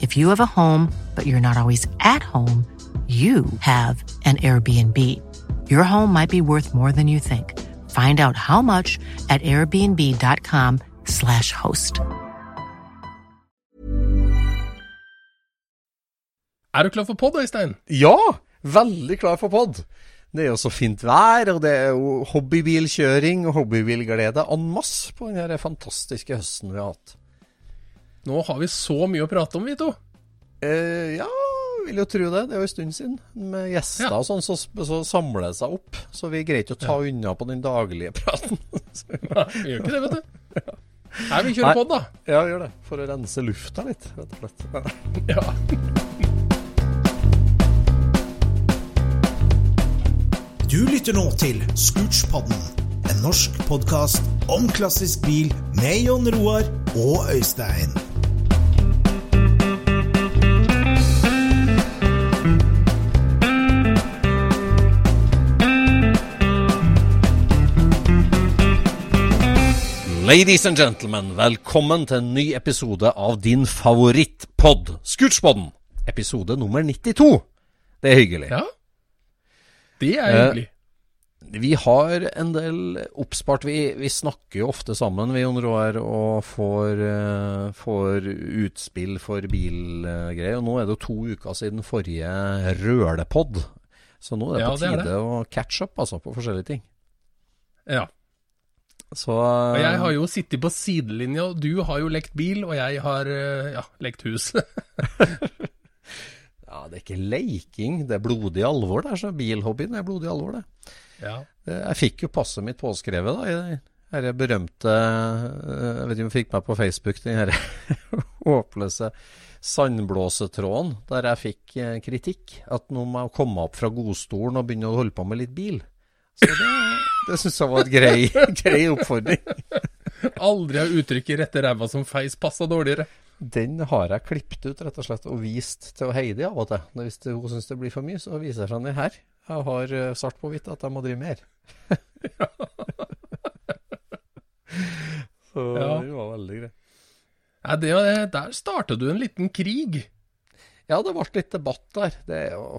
If you have a home, but you're not always at home, you have an Airbnb. Your home might be worth more than you think. Find out how much at airbnb.com/slash host. Er du klar for pod, Øystein? Ja, veldig klar for pod. Det er jo så fint vær, og det er jo hobbybilkjøring og hobbybilglede en masse på denne fantastiske høsten vi har hatt. Nå har vi så mye å prate om, vi to. Eh, ja, vil jo tro det. Det er jo en stund siden. Med gjester Ja. og sånn, så, så samler det seg opp. Så vi greier ikke å ta unna på den daglige praten. Nei, vi gjør ikke det, vet du. Nei, vi kjører på den, da. ja, vi gjør det. For å rense lufta litt, rett og slett. Ja. Du lytter nå til Scootspodden, en norsk podkast om klassisk bil med Jon Roar og Øystein. Ladies and gentlemen, velkommen til en ny episode av din favorittpod, Scootspodden. Episode nummer 92. Det er hyggelig. ja. Det er Eh, hyggelig. Vi har en del oppspart. Vi, vi snakker jo ofte sammen, vi, Jon Roar, og får, eh, får utspill for bilgreier. Og nå er det jo to uker siden forrige rølepod. Så nå er det Ja, på det tide det. å catch up altså, på forskjellige ting. Ja. Så Og Eh. jeg har jo sittet på sidelinja, og du har jo lekt bil, og jeg har eh, ja, lekt hus. Ja, det er ikke leiking, det er blodig alvor. Det er så Bilhobbyen er blodig alvor, det. ja. Eh, Jeg fikk jo passet mitt påskrevet da, i denne berømte eh, Jeg vet ikke om du fikk meg på Facebook, den her håpløse sandblåsetråden, der jeg fikk eh, kritikk. At nå må jeg komme opp fra godstolen og begynne å holde på med litt bil. Så det, det syns jeg var et grei, grei oppfordring. Aldri har uttrykket 'rette ræva som feis' passa dårligere. Den har jeg klippet ut rett og slett og vist til Heidi av og til. Hvis hun syns det blir for mye, så viser jeg den her. Jeg har eh, svart på hvitt at jeg må drive mer. så Ja. det var veldig greit. Ja, det, der startet du en liten krig. Ja, det ble litt debatt der. Det er jo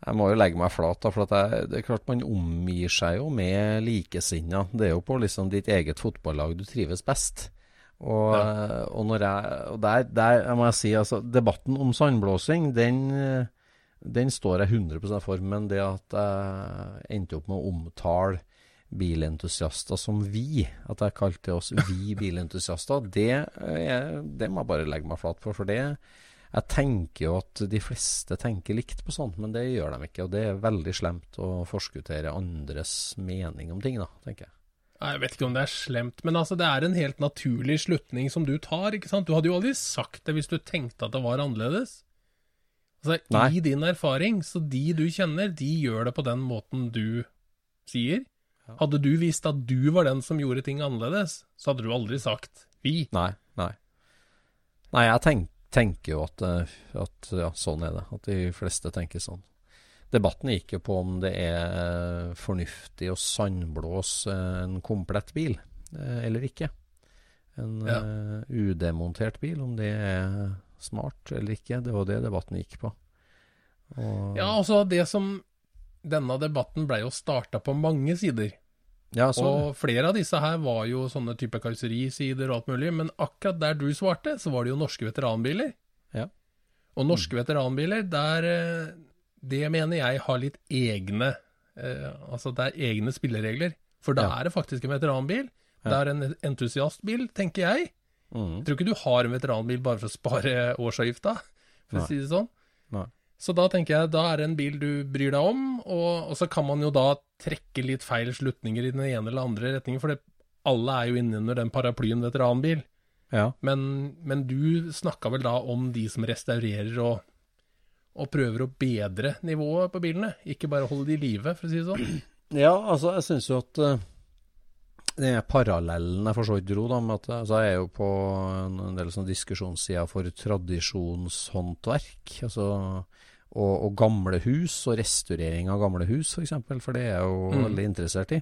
Jeg må jo legge meg flat, da, for at jeg, det er klart man omgir seg jo med likesinna. Det er jo på liksom ditt eget fotballag du trives best. Og, og når jeg Og der, der må jeg si, altså, debatten om sandblåsing, den, eh, den står jeg 100% for. Men det at jeg endte opp med å omtale bilentusiaster som vi, at jeg kalte oss vi bilentusiaster, det, er, det må jeg bare legge meg flat for. For det jeg tenker jo at de fleste tenker likt på sånt, men det gjør de ikke. Og det er veldig slemt å forskuttere andres mening om ting, da, tenker jeg. Jeg vet ikke om det er slemt, men altså, det er en helt naturlig slutning som du tar. ikke sant? Du hadde jo aldri sagt det hvis du tenkte at det var annerledes. Altså, Nei. I din erfaring, så de du kjenner, de gjør det på den måten du sier. Hadde du visst at du var den som gjorde ting annerledes, så hadde du aldri sagt vi. Nei, nei. Nei, jeg tenk, tenker jo at, eh, at ja, sånn er det. At de fleste tenker sånn. Debatten gikk jo på om det er fornuftig å sandblåse en komplett bil, eh, eller ikke. En Ja. uh, udemontert bil, om det er smart eller ikke. Det var det debatten gikk på. Og, Ja, altså det som Denne debatten ble jo starta på mange sider. Ja, så, Og flere av disse her var jo sånne type karosserisider og alt mulig, men akkurat der du svarte, så var det jo norske veteranbiler. Ja. Og norske veteranbiler, der eh, Det mener jeg har litt egne eh, Altså det er egne spilleregler. For da Ja. er det faktisk en veteranbil. Det er en entusiastbil, tenker jeg. mm, Jeg tror ikke du har en veteranbil bare for å spare årsavgifta, for Nei. å si det sånn. Nei. Så da tenker jeg, da er det en bil du bryr deg om, og, og så kan man jo da trekke litt feil slutninger i den ene eller andre retningen, for det, alle er jo innunder den paraplyen veteranbil. ja. Men, men du snakka vel da om de som restaurerer og, og prøver å bedre nivået på bilene, ikke bare holde de i live, for å si det sånn. Ja, altså, jeg syns jo at uh, den parallellen jeg for så vidt dro, da, med at altså, jeg er jo på en, en del sånne diskusjonssider for tradisjonshåndverk. Altså, og, og gamle hus, og restaurering av gamle hus, f.eks., for, eksempel, for det er jeg jo Mm. veldig interessert i.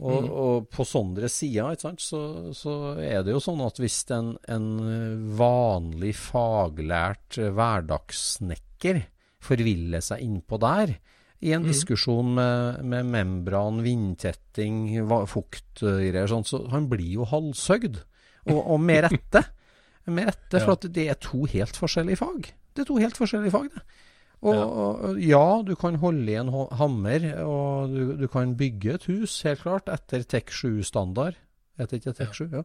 Og, Mm. og på sånne sider så, så er det jo sånn at hvis en, en vanlig faglært hverdagssnekker forviller seg innpå der, i en Mm. diskusjon med, med membran, vindtetting, fuktgreier sånn, så han blir jo halshøgd. Og, og med rette. Med rette, for at det er to helt forskjellige fag. Det er to helt forskjellige fag, det. Og Ja. og, ja, du kan holde i en hammer, og du, du kan bygge et hus, helt klart, etter TEK 7-standard. Heter ikke TEK 7? Ja.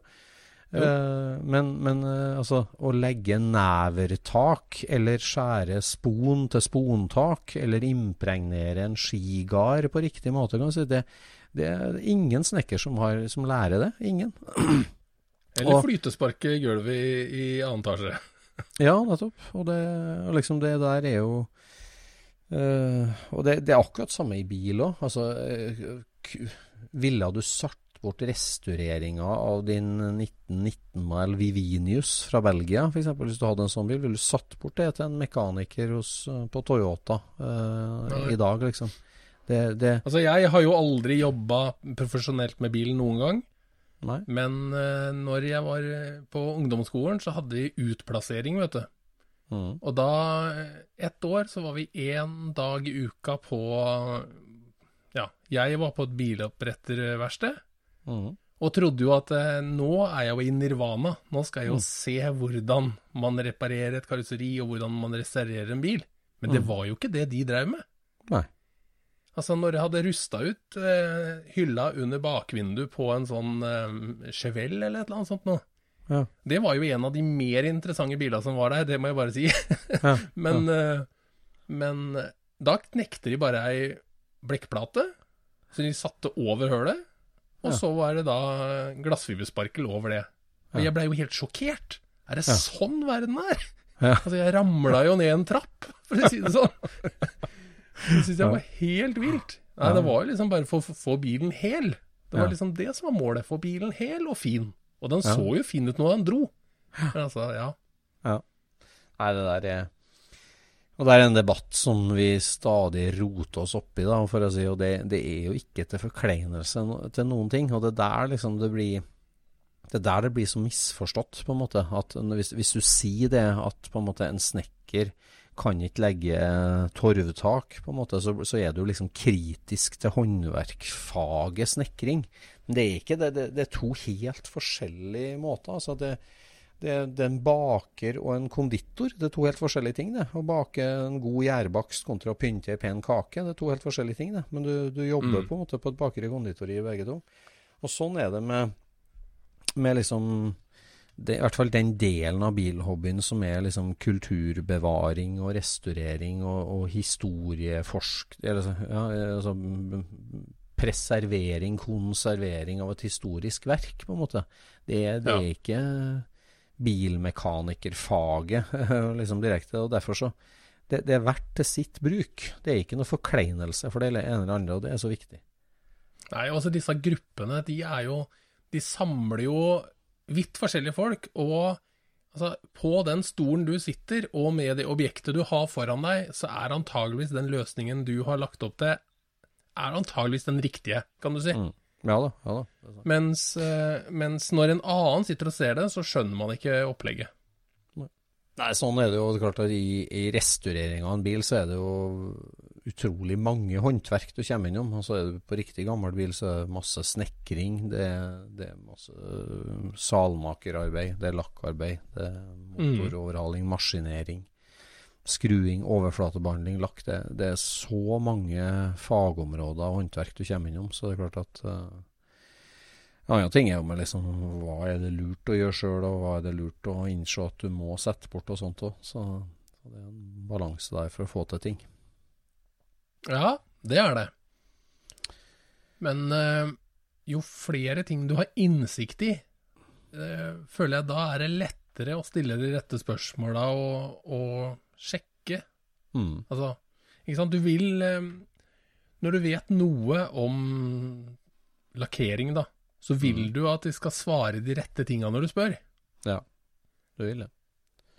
Eh, men, men uh, altså, å legge nevertak, eller skjære spon til spontak, eller impregnere en skigard på riktig måte, si, det, det er ingen snekker som, har, som lærer det. Ingen. Eller flytesparke i gulvet i, i annen etasje. Ja, nettopp. Og det, og liksom det der er jo uh, Og det, det er akkurat samme i bil òg. Altså, ville du satt bort restaureringa av din 1919 mile Vivinius fra Belgia, f.eks. Hvis du hadde en sånn bil, ville du satt bort det til en mekaniker hos, på Toyota eh, i dag, liksom? Det, det Altså, jeg har jo aldri jobba profesjonelt med bil noen gang. Nei. Men uh, når jeg var eh, på ungdomsskolen, så hadde vi utplassering, vet du. Mm. Og da, eh, ett år, så var vi én dag i uka på Ja, jeg var på et biloppretterverksted. Mm. Og trodde jo at eh, nå er jeg jo i nirvana. Nå skal jeg jo Mm. se hvordan man reparerer et karosseri, og hvordan man restaurerer en bil. Men det Mm. var jo ikke det de drev med. Nei. Altså, når jeg hadde rusta ut eh, hylla under bakvinduet på en sånn eh, Chevelle eller et eller annet sånt noe, Ja. det var jo en av de mer interessante bilene som var der, det må jeg bare si. Ja. men, eh, men eh, da knekte de bare ei blekkplate, så de satte over hølet, og Ja. så var det da glassfibersparkel over det. Og jeg blei jo helt sjokkert. Er det sånn verden er? Altså, jeg ramla jo ned en trapp, for å si det sånn. Det syns jeg var helt vilt. Nei, det var jo liksom bare for å få bilen hel. Det var liksom det som var målet. Få bilen hel og fin. Og den så jo fin ut når den dro. Men altså, ja. Nei, det der er Og det er en debatt som vi stadig roter oss oppi, da, for å si, og det, det er jo ikke til forkleinelse til noen ting. Og det er der liksom det blir Det er der det blir så misforstått, på en måte. At hvis, hvis du sier det, at på en måte en snekker kan ikke legge torvtak, på en måte, så, så er du liksom kritisk til håndverkfaget snekring. Men det er ikke det. Det, det er to helt forskjellige måter. altså det det, det er en baker og en konditor. Det er to helt forskjellige ting. det. Å bake en god gjærbakst kontra å pynte ei pen kake, det er to helt forskjellige ting. det. Men du, du jobber Mm. på en måte på et bakeri og konditori begge to. Og sånn er det med, med liksom det, I hvert fall den delen av bilhobbyen som er liksom kulturbevaring og restaurering og, og historieforsk... Eller, så- ja, altså preservering, konservering av et historisk verk, på en måte. Det, er- ja. er ikke bilmekanikerfaget liksom direkte. og derfor så det, det er verdt til sitt bruk. Det er ikke noe forkleinelse for det ene eller andre, og det er så viktig. Nei, altså disse gruppene, de er jo De samler jo vidt forskjellige folk, og Altså, på den stolen du sitter, og med det objektet du har foran deg, så er antageligvis den løsningen du har lagt opp til, er antageligvis den riktige, kan du si. Mm. Ja da. ja da. Mens, eh, mens når en annen sitter og ser det, så skjønner man ikke opplegget. Nei, sånn er det jo. Klart at I, i restaurering av en bil så er det jo utrolig mange håndverk du kommer innom. Og så er det på riktig gammel bil så er det masse snekring, det, det er masse øh, salmakerarbeid, det er lakkarbeid, det er motoroverhaling, maskinering, skruing, overflatebehandling, lakk. Det, det er så mange fagområder og håndverk du kommer innom, så det er klart at øh, en annen ting er jo med liksom, hva er det lurt å gjøre sjøl, og hva er det lurt å innse at du må sette bort og sånt òg. Så, så det er en balanse der for å få til ting. Ja, det er det. Men eh, jo flere ting du har innsikt i, eh, føler jeg da er det lettere å stille de rette spørsmåla og, og sjekke. Mm. Altså, ikke sant, du vil eh, Når du vet noe om lakkering, da, så vil du at de skal svare de rette tinga når du spør. Ja, du vil det.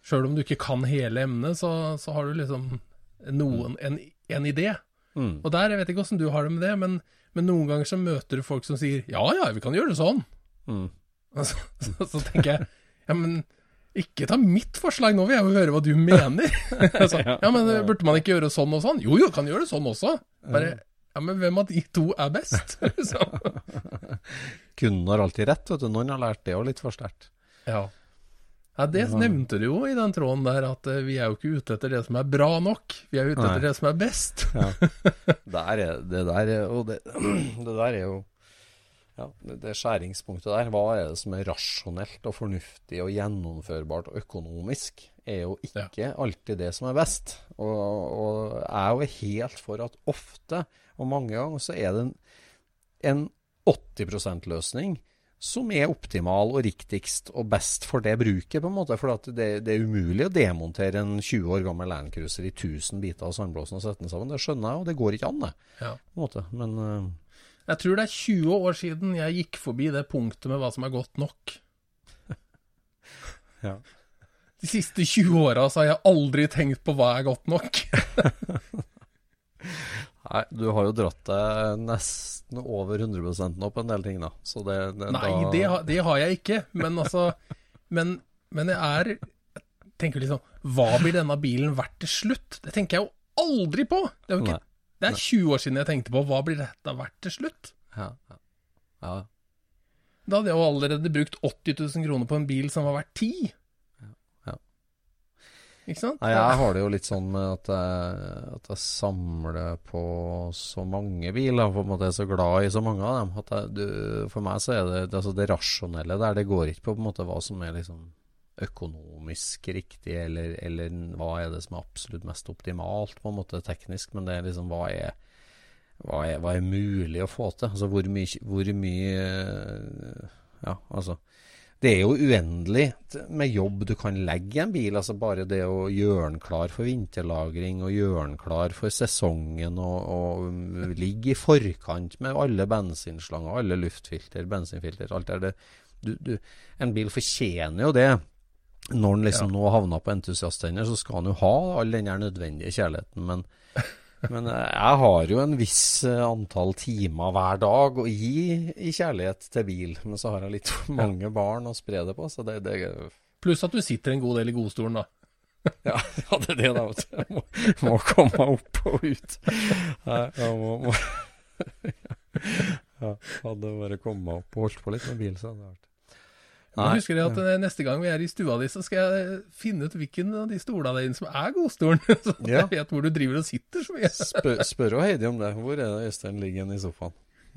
Sjøl om du ikke kan hele emnet, så, så har du liksom noen, en, en idé. Mm. Og der, jeg vet ikke åssen du har det med det, men, men noen ganger så møter du folk som sier ja ja, vi kan gjøre det sånn. Mm. Og så, så, så tenker jeg ja, men ikke ta mitt forslag, nå vil jeg jo høre hva du mener. altså, ja, men burde man ikke gjøre sånn og sånn? Jo jo, kan gjøre det sånn også. Bare, ja, men hvem av de to er best? Kunden har alltid rett, vet du. Noen har lært det òg litt for sterkt. ja. ja, det nevnte du jo i den tråden der, at eh, vi er jo ikke ute etter det som er bra nok, vi er ute Nei. etter det som er best. Der er, det der er, og det, det der er jo ja, det, skjæringspunktet der, hva er det som er rasjonelt og fornuftig og gjennomførbart og økonomisk, er jo ikke alltid det som er best. Og, og jeg er jo helt for at ofte, og mange ganger, så er det en, en 80 %-løsning som er optimal og riktigst og best for det bruket, på en måte. For at det, det er umulig å demontere en 20 år gammel Landcruiser i 1000 biter av sandblåsen og sette den sammen. Det skjønner jeg, og det går ikke an, det. Ja. Men øh, Jeg tror det er 20 år siden jeg gikk forbi det punktet med hva som er godt nok. ja. De siste 20 åra har jeg aldri tenkt på hva er godt nok. Nei, du har jo dratt deg nesten over 100 nå på en del ting, da. Så det, det Nei, da, det, har- det har jeg ikke. Men altså Men, men jeg er jeg tenker liksom Hva blir denne bilen verdt til slutt? Det tenker jeg jo aldri på! Det er jo ikke Nei. Det er 20 år siden jeg tenkte på hva blir dette verdt til slutt. Ja, ja. ja. Da hadde jeg jo allerede brukt 80 000 kroner på en bil som var verdt 10. Ja. ja. Ikke sant? Nei, jeg har det jo litt sånn med at jeg, at jeg samler på så mange biler, på en måte er så glad i så mange av dem. At jeg, du, for meg så er det det, altså det rasjonelle der, det går ikke på, på en måte hva som er liksom økonomisk riktig, eller, eller hva er det som er absolutt mest optimalt, på en måte teknisk, men det er liksom hva er hva er, hva er mulig å få til? Altså hvor mye, hvor mye Ja, altså det er jo uendelig med jobb du kan legge i en bil. altså Bare det å gjøre den klar for vinterlagring og gjøre den klar for sesongen og, og ligge i forkant med alle bensinslanger, alle luftfilter, bensinfilter, alt det der. Du, du, en bil fortjener jo det. Når han liksom nå havna på entusiasthender, så skal han jo ha all den nødvendige kjærligheten. Men, men eh, jeg har jo en viss eh, antall timer hver dag å gi i kjærlighet til bil. Men så har jeg litt for mange barn å spre det på, så det, det Pluss at du sitter en god del i godstolen, da. Ja, ja det er det, da. vet du. Jeg må, må komme opp og ut. Nei, jeg må, må. Ja, hadde bare kommet opp og holdt på litt med bil, så hadde det vært Men husker jeg at eh, neste gang vi er i stua di, så skal jeg finne ut hvilken av de stolene dine som er godstolen. Så Ja. jeg vet hvor du driver og sitter så mye. Spør, spør jo Heidi om det. Hvor er det Øystein ligger igjen i sofaen?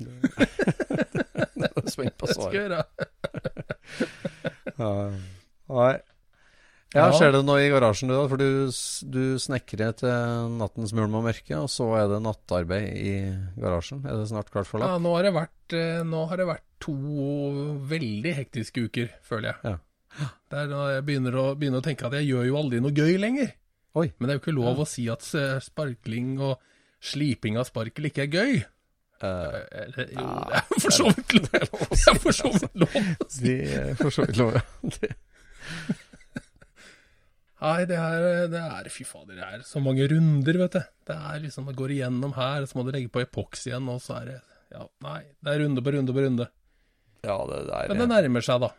det er spent på Det skal svaret. jeg gjøre. Nei. Ja, Ja. Skjer det noe i garasjen, du da? For du, du snekrer til nattens mulm og mørke, og så er det nattarbeid i garasjen. Er det snart klart for Ja, nå har det vært, eh, har det vært to veldig hektiske uker, føler jeg. Ja. Det er da jeg begynner å, begynner å tenke at jeg gjør jo aldri noe gøy lenger. Oi. Men det er jo ikke lov å si at eh, sparkling og sliping av sparkel ikke er gøy. Uh, Eller, jo, det er for så vidt lov. Det er for så vidt lov å si. de er for så vidt lov, ja. Nei, det er, det er Fy fader, det er så mange runder, vet du. Det er liksom, det går igjennom her, så må du legge på epoks igjen, og så er det Ja, nei. Det er runde på runde på runde. Ja, det der Men det nærmer seg, da.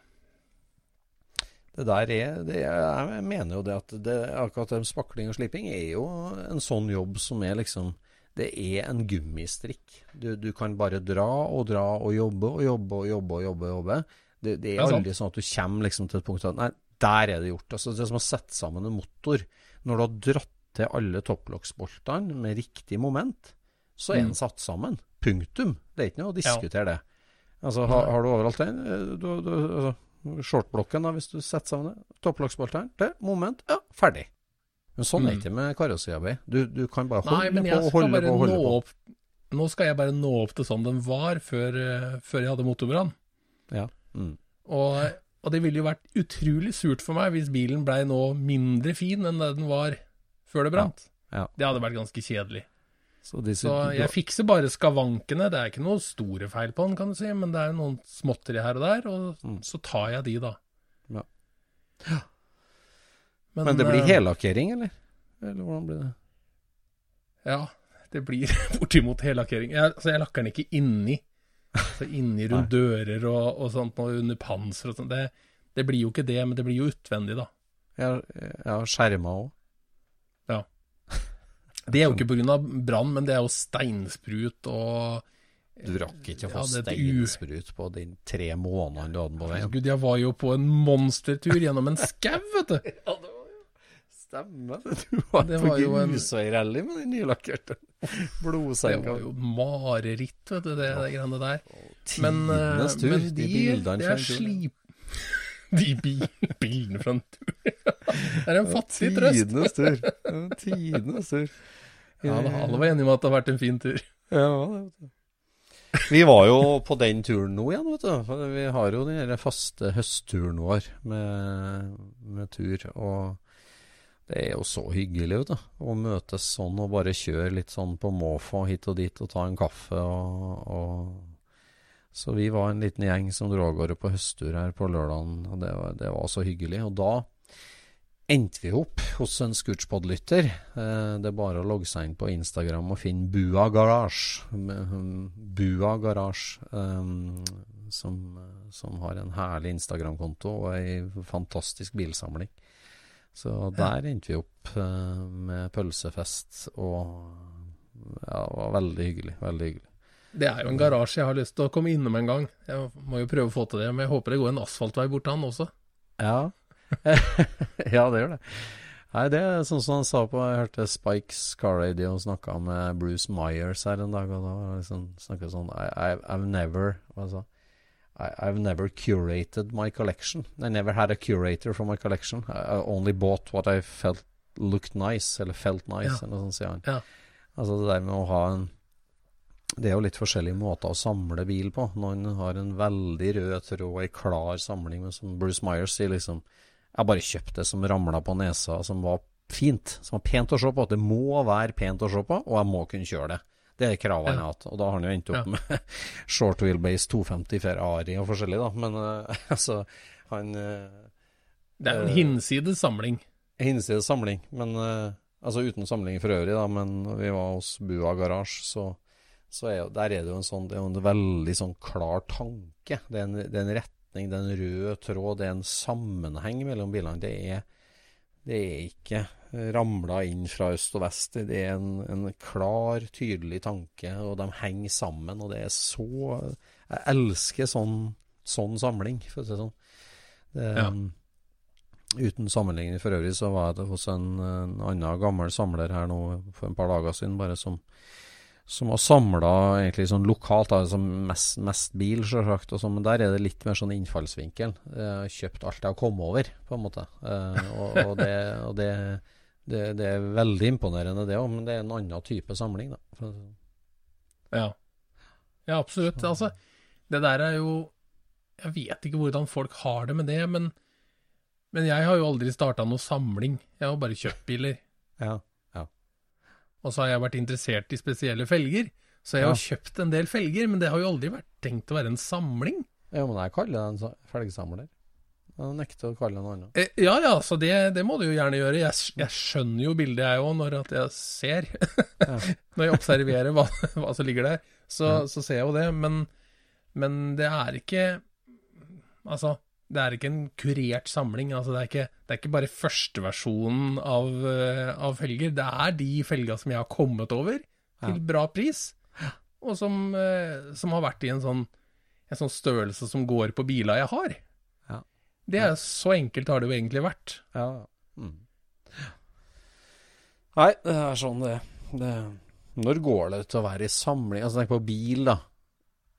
Det der er, det Jeg mener jo det at det, akkurat det spakling og sliping er jo en sånn jobb som er liksom Det er en gummistrikk. Du, du kan bare dra og dra og jobbe og jobbe og jobbe og jobbe. og jobbe. Det, det er er aldri sånn at du kommer liksom til et punkt at Nei, der er det gjort. Altså Det er som å sette sammen en motor. Når du har dratt til alle topplokksboltene med riktig moment, så er Mm. den satt sammen. Punktum. Det er ikke noe å diskutere det. Altså, har, har du overalt den? eh, Du, du, altså, shortblokken, da, hvis du setter sammen det. Topplokksboltene. Det, moment. Ja, ferdig. Men sånn er Mm. det ikke med karosseriarbeid. Du, du kan bare holde Nei, men på og holde bare på og holde nå på. opp Nå skal jeg bare nå opp til sånn den var før, eh, før jeg hadde motorbrann. Ja. Mm. Og, og det ville jo vært utrolig surt for meg hvis bilen blei nå mindre fin enn det den var før det brant. Ja. Det hadde vært ganske kjedelig. Så, Så jeg fikser bare skavankene. Det er ikke noe store feil på den, kan du si, men det er noen småtteri her og der, og Mm. så tar jeg de, da. Ja. Men, Men det blir eh, hellakkering, eller? Eller hvordan blir det? Ja, det blir bortimot hellakkering. Jeg, altså, jeg lakker den ikke inni. Altså inni rundt dører og, og sånt, og under panser og sånn. Det, det blir jo ikke det, men det blir jo utvendig, da. Ja, har skjerma òg. Det er jo ikke pga. brann, men det er jo steinsprut og Du rakk ikke å få Ja, steinsprut på de tre månedene du hadde på veien. Gud, jeg var jo på en monstertur gjennom en skau, vet du. Stemmer det. Du var Det på var jo en- grusveirally med den nylakkerte Det var jo mareritt, vet du, det, det greiene der. Men, eh, Tidenes tur. men de de, bildene fra en slip... De bildene fra en tur. Det er en fattig trøst. Tidenes tur. Tidenes tur. Ja, alle var enige om at det har vært en fin tur. Ja, det vet du. Vi var jo på den turen nå igjen, vet du. For vi har jo den faste høstturen vår med, med tur. Og det er jo så hyggelig vet du. å møtes sånn og bare kjøre litt sånn på måfå hit og dit og ta en kaffe. Og, og Så vi var en liten gjeng som dro av gårde på høsttur her på lørdagen, og det var, det var så hyggelig. Og da endte vi opp hos en Scootspod-lytter. Eh, det er bare å logge seg inn på Instagram og finne Bua Garage. Um, Bua Garage, um, som, som har en herlig Instagram-konto og ei fantastisk bilsamling. Så der endte vi opp eh, med pølsefest og Ja, det var veldig hyggelig. Veldig hyggelig. Det er jo en garasje jeg har lyst til å komme innom en gang. Jeg må jo prøve å få til det, men jeg håper det går en asfaltvei bort til han også. Ja. ja, det gjør det. Nei, det er sånn som han sa på Jeg hørte Spikes Car Radio snakka med Bruce Myers her en dag, og da liksom, snakket sånn I, I've never Hva sa I, I've never curated my collection. I never had a curator for my collection. I, I only bought what I felt looked nice, eller felt nice, Ja. eller noe sånt, sier han. Ja. Altså det der med å ha en Det er jo litt forskjellige måter å samle bil på. Noen har en veldig rød tråd, ei klar samling, men som Bruce Myers sier liksom Jeg bare kjøpt det som ramla på nesa, som var fint, som var pent å se på. Det må være pent å se på, og jeg må kunne kjøre det. Det er kravet han har hatt. Og da har han jo endt opp Ja. med short wheelbase 250 Ferrari og forskjellig, da. Men uh, altså, han uh, Det er en Eh, hinsides samling. Hinsides samling, men uh, Altså uten samling for øvrig, da, men vi var hos Bua Garasje, så, så er jo, der er det jo en sånn Det er jo en veldig sånn klar tanke. Det er en, det er en retning, det er en rød tråd, det er en sammenheng mellom bilene. Det er, det er ikke ramla inn fra øst og vest. Det er en, en klar, tydelig tanke, og de henger sammen. Og det er så Jeg elsker sånn, sånn samling, for å si det sånn. Ja. Uten sammenligning for øvrig, så var jeg hos en, en annen gammel samler her nå for et par dager siden, bare som, som har samla egentlig sånn lokalt, altså mest, mest bil, sånn, men der er det litt mer sånn innfallsvinkel. Jeg har kjøpt alt jeg har kommet over, på en måte. Eh, og, og, det, og det, det, det er veldig imponerende, det òg, men det er en annen type samling, da. Sånn. Ja. ja, absolutt. Altså, det der er jo Jeg vet ikke hvordan folk har det med det, men, men jeg har jo aldri starta noe samling. Jeg har bare kjøpt biler. ja. Og så har jeg vært interessert i spesielle felger. Så jeg har kjøpt en del felger, men det har jo aldri vært tenkt å være en samling. ja, men jeg kaller det en sa- felgsamler. Jeg nekter å kalle det noe annet. Eh, Ja ja, så det, det må du jo gjerne gjøre. Jeg, jeg skjønner jo bildet jeg òg, når at jeg ser. når jeg observerer hva, hva som ligger der, så, så ser jeg jo det. Men, men det er ikke Altså, det er ikke en kurert samling. Altså, det, er ikke, det er ikke bare førsteversjonen av, eh, av felger. Det er de felga som jeg har kommet over til bra pris, og som, eh, som har vært i en sånn, en sånn størrelse som går på bila jeg har. Det er Så enkelt har det jo egentlig vært. Ja. Mm. Nei, det er sånn det det Når går det til å være i samling? Altså, tenk på bil, da.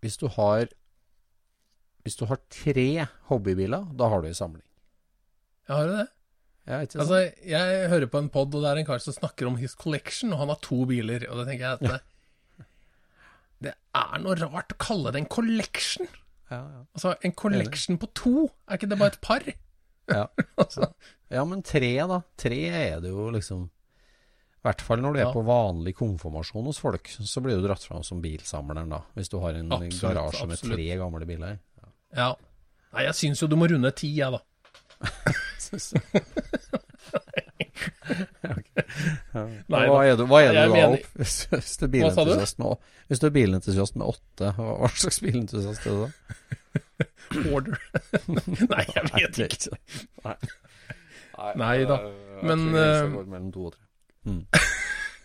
Hvis du har Hvis du har tre hobbybiler, da har du i samling. Ja, har du det. Ja, ikke sant? Altså, jeg hører på en pod, og det er en kar som snakker om his collection, og han har to biler. Og da tenker jeg at det, det er noe rart å kalle det en collection. Ja, ja. Altså, en collection på to, er ikke det bare et par? Ja. Altså, ja, men tre, da. Tre er det jo liksom I hvert fall når du er på vanlig konfirmasjon hos folk, så blir du dratt fram som bilsamleren, da. Hvis du har en Absolutt, garasje med absolutt. tre gamle biler. ja. Nei, jeg syns jo du må runde ti, jeg, da. Nei hva da. er du, hva er Jeg du da mener- opp? Hvis, hvis du er du? bilentusiast med, hvis du er bilentusiast med åtte, hva, hva slags bilentusiast er du da? Order. Nei, jeg vet ikke. Nei. Nei da. Men, går mellom to og tre. Mm.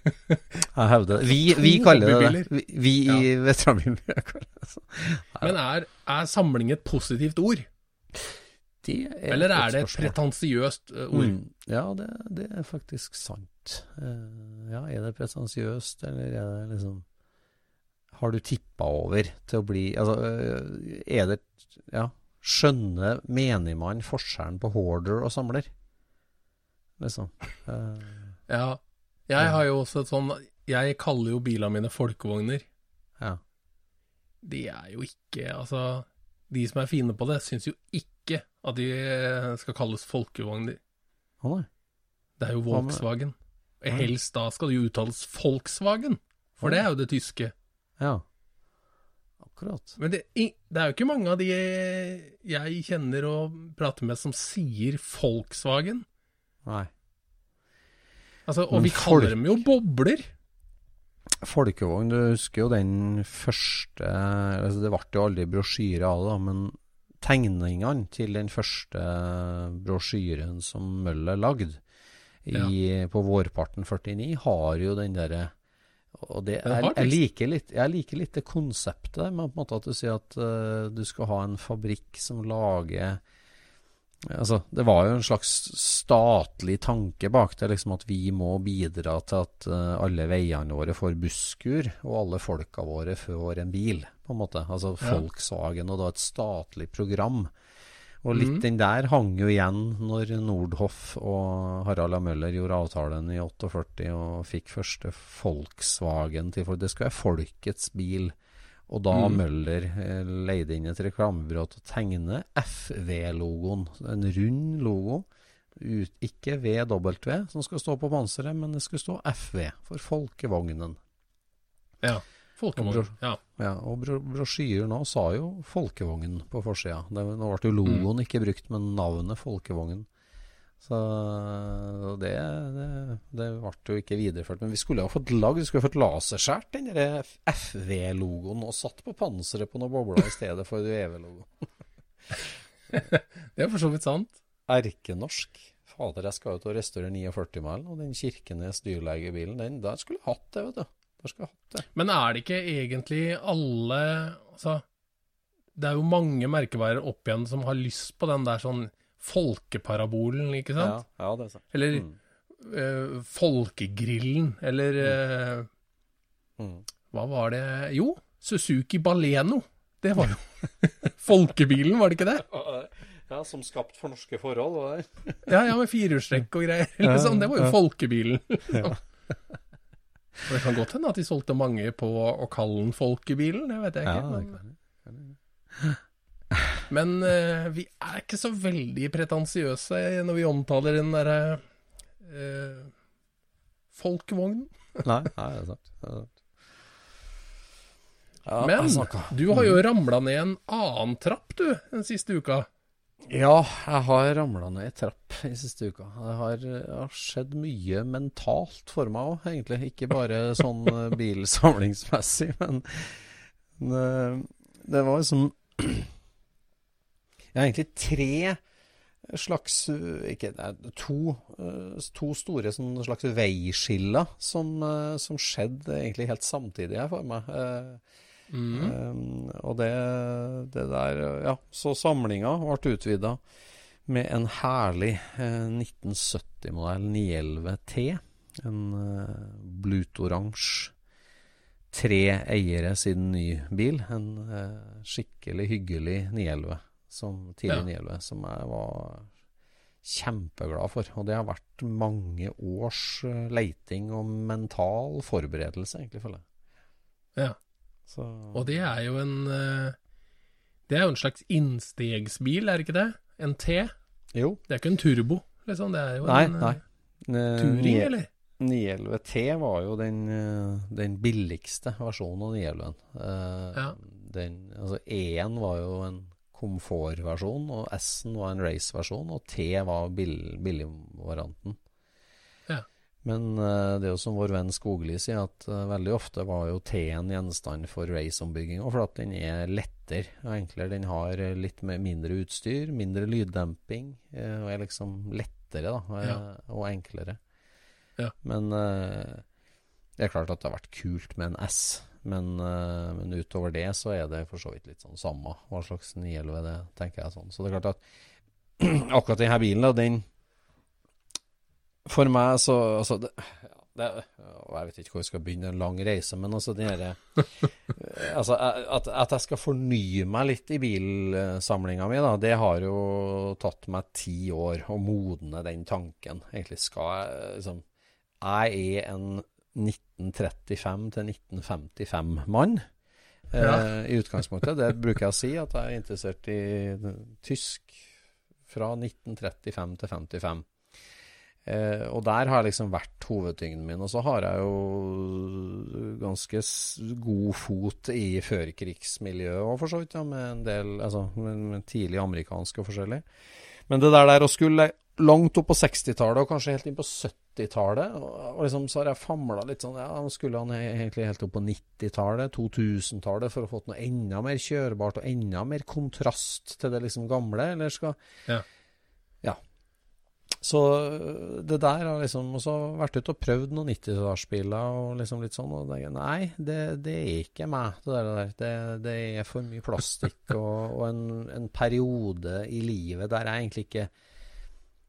Jeg hevder det. Vi, vi kaller det det. Vi, Vi, ja. i veteranbilen kaller det det. Men er, er samling et positivt ord? Det er Eller er det et pretensiøst eh, ord? Mm. Ja, det, det er faktisk sant. Eh, ja, er det pretensiøst, eller er det liksom Har du tippa over til å bli Altså, eh, er det Ja, skjønner menigmann forskjellen på hoarder og samler? Liksom. Ja. Jeg har jo også et sånn Jeg kaller jo bilene mine folkevogner. ja. De er jo ikke Altså, de som er fine på det, syns jo ikke at de eh, skal kalles folkevogner. Å nei. Det er jo Volkswagen. Helst da skal det jo uttales Volkswagen, for det er jo det tyske. Ja. Akkurat. Men det, det er jo ikke mange av de jeg kjenner og prater med som sier Volkswagen. Nei. Altså, og Men vi folk- kaller dem jo bobler. Folkevogn, du husker jo den første altså Det ble jo aldri brosjyre av det, men tegningene til den første brosjyren som Møller lagde i, på vårparten 49, har jo den derre og det, jeg, jeg, liker litt, jeg liker litt det konseptet med at du sier at uh, du skal ha en fabrikk som lager Altså, det var jo en slags statlig tanke bak det, liksom at vi må bidra til at eh, alle veiene våre får busskur, og alle folka våre får en bil, på en måte. Altså. Volkswagen, og da et statlig program. Og litt mm. den der hang jo igjen når Nordhoff og Harald A. Møller gjorde avtalen i 48 og fikk første Volkswagen til For det skulle være folkets bil. Og da mm. Møller eh, leide inn et reklamebyrå til å tegne FV-logoen. En rund logo. Ut, ikke VW som skal stå på panseret, men det skulle stå FV for folkevognen. Ja. Folkevogn. Ja. Ja, og brosjyrer brosjyren nå sa jo Folkevogn på forsida. Nå ble jo logoen ikke brukt, men navnet Folkevogn. Så det, det, det ble jo ikke videreført. Men vi skulle ha fått lagd Vi skulle ha fått laserskåret den FV-logoen og satt på panseret på noen bobler i stedet for EV-logoen. Det er for så vidt sant. Erkenorsk. Fader, jeg skal jo til å restaurere 49-mælen, og den Kirkenes dyrlegebilen, den der skulle jeg hatt det, vet du. Men er det ikke egentlig alle Altså, det er jo mange merkevarer opp igjen som har lyst på den der sånn folkeparabolen, ikke sant? ja, det er sant. Eller Mm. eh, folkegrillen, eller eh, Mm. Hva var det Jo, Suzuki Baleno. Det var jo folkebilen, var det ikke det? Ja, som skapt for norske forhold? Ja, ja, med firehjulstrekk og greier. Liksom. Det var jo folkebilen. Og det kan godt hende at de solgte mange på å kalle den folkebilen, det vet jeg Ja, ikke. det men- kan Men uh, vi er ikke så veldig pretensiøse når vi omtaler den derre uh, folkevognen. Nei, nei, det er sant. Det er sant. Ja, Men du har jo ramla ned en annen trapp, du, den siste uka. Ja, jeg har ramla ned ei trapp i siste uka. Det har, har skjedd mye mentalt for meg òg, egentlig. Ikke bare sånn eh, bilsamlingsmessig, men det, det var liksom Jeg har egentlig tre slags ikke, to, to store sånn slags veiskiller som, som skjedde egentlig helt samtidig her for meg. Mm. Um, og det, det, der Ja, så samlinga ble utvida med en herlig eh, 1970-modell 911 T. En eh, blutoransje. Tre eiere siden ny bil. En eh, skikkelig hyggelig 911, som, tidlig ja. som jeg var kjempeglad for. Og det har vært mange års eh, leiting og mental forberedelse, egentlig, føler jeg. Ja. Så... Og det er jo en eh, Det er jo en slags innstegsbil, er det ikke det? En T? Jo. Det er ikke en turbo, liksom. Det er jo nei, en nei. Eh, turing, eller? 911 T var jo den, den billigste versjonen av 911. Uh, ja. den, altså E-en var jo en komfortversjon, og S-en var en race-versjon, og T var billigvarianten. Men uh, det er jo som vår venn Skogli sier, at uh, veldig ofte var jo T-en gjenstand for race-ombygging, og for at den er lettere og enklere. Den har uh, litt mindre utstyr, mindre lyddemping, og er liksom lettere da, ja. og enklere. Ja. Men det er klart at det har vært kult med en S. Men, men, utover det så er det for så vidt litt sånn samme hva slags 911 det tenker jeg sånn. Så det er klart at akkurat denne bilen, den for meg så Altså, det, det, jeg vet ikke hvor jeg skal begynne en lang reise, men altså den herre Altså, at, at, jeg skal fornye meg litt i bilsamlinga mi, da, det har jo tatt meg ti år å modne den tanken. Egentlig skal jeg liksom Jeg er en 1935 til 1955-mann. Ja. Eh, I utgangspunktet. Det bruker jeg å si, at jeg er interessert i tysk fra 1935 til 55. Eh, og der har jeg liksom vært hovedtyngden min. Og så har jeg jo ganske god fot i førkrigsmiljøet òg, for så vidt. Ja, med en del altså, med, med tidlig amerikansk og forskjellig. Men det der, der å skulle langt opp på 60-tallet, og kanskje helt inn på 70-tallet og, liksom, Så har jeg famla litt sånn Ja, skulle han egentlig helt opp på 90-tallet, 2000-tallet, for å få noe enda mer kjørbart og enda mer kontrast til det liksom gamle, eller skal Ja. Så øh, det der har liksom også vært ute og prøvd noen 90-tallsbiler og liksom litt sånn, og det, nei, det, det, er ikke meg, det der. Det, det er for mye plastikk og, og en, en, periode i livet der jeg egentlig ikke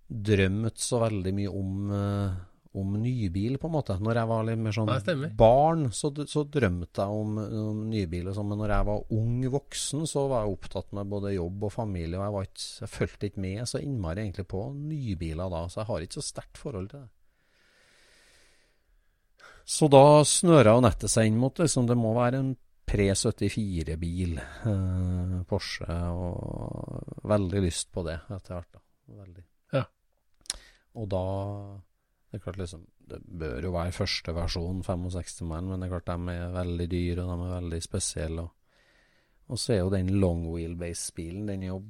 drømmet så veldig mye om uh, om nybil, på en måte. Når jeg var litt mer sånn ja, barn, så, så, drømte jeg om, om nybil sånn. Men når jeg var ung voksen, så var jeg opptatt med både jobb og familie. Og jeg, var ikke, jeg fulgte ikke med så innmari egentlig på nybiler da. Så jeg har ikke så sterkt forhold til det. Så da snøra jo nettet seg inn mot liksom, det må være en pre-74-bil. Eh, Porsche. Og veldig lyst på det etter hvert. da. Veldig. Og da det er klart liksom, det bør jo være første versjon, 65 mann, men det er klart de er veldig dyre, og de er veldig spesielle. Og, og så er jo den long wheelbase-bilen den er jo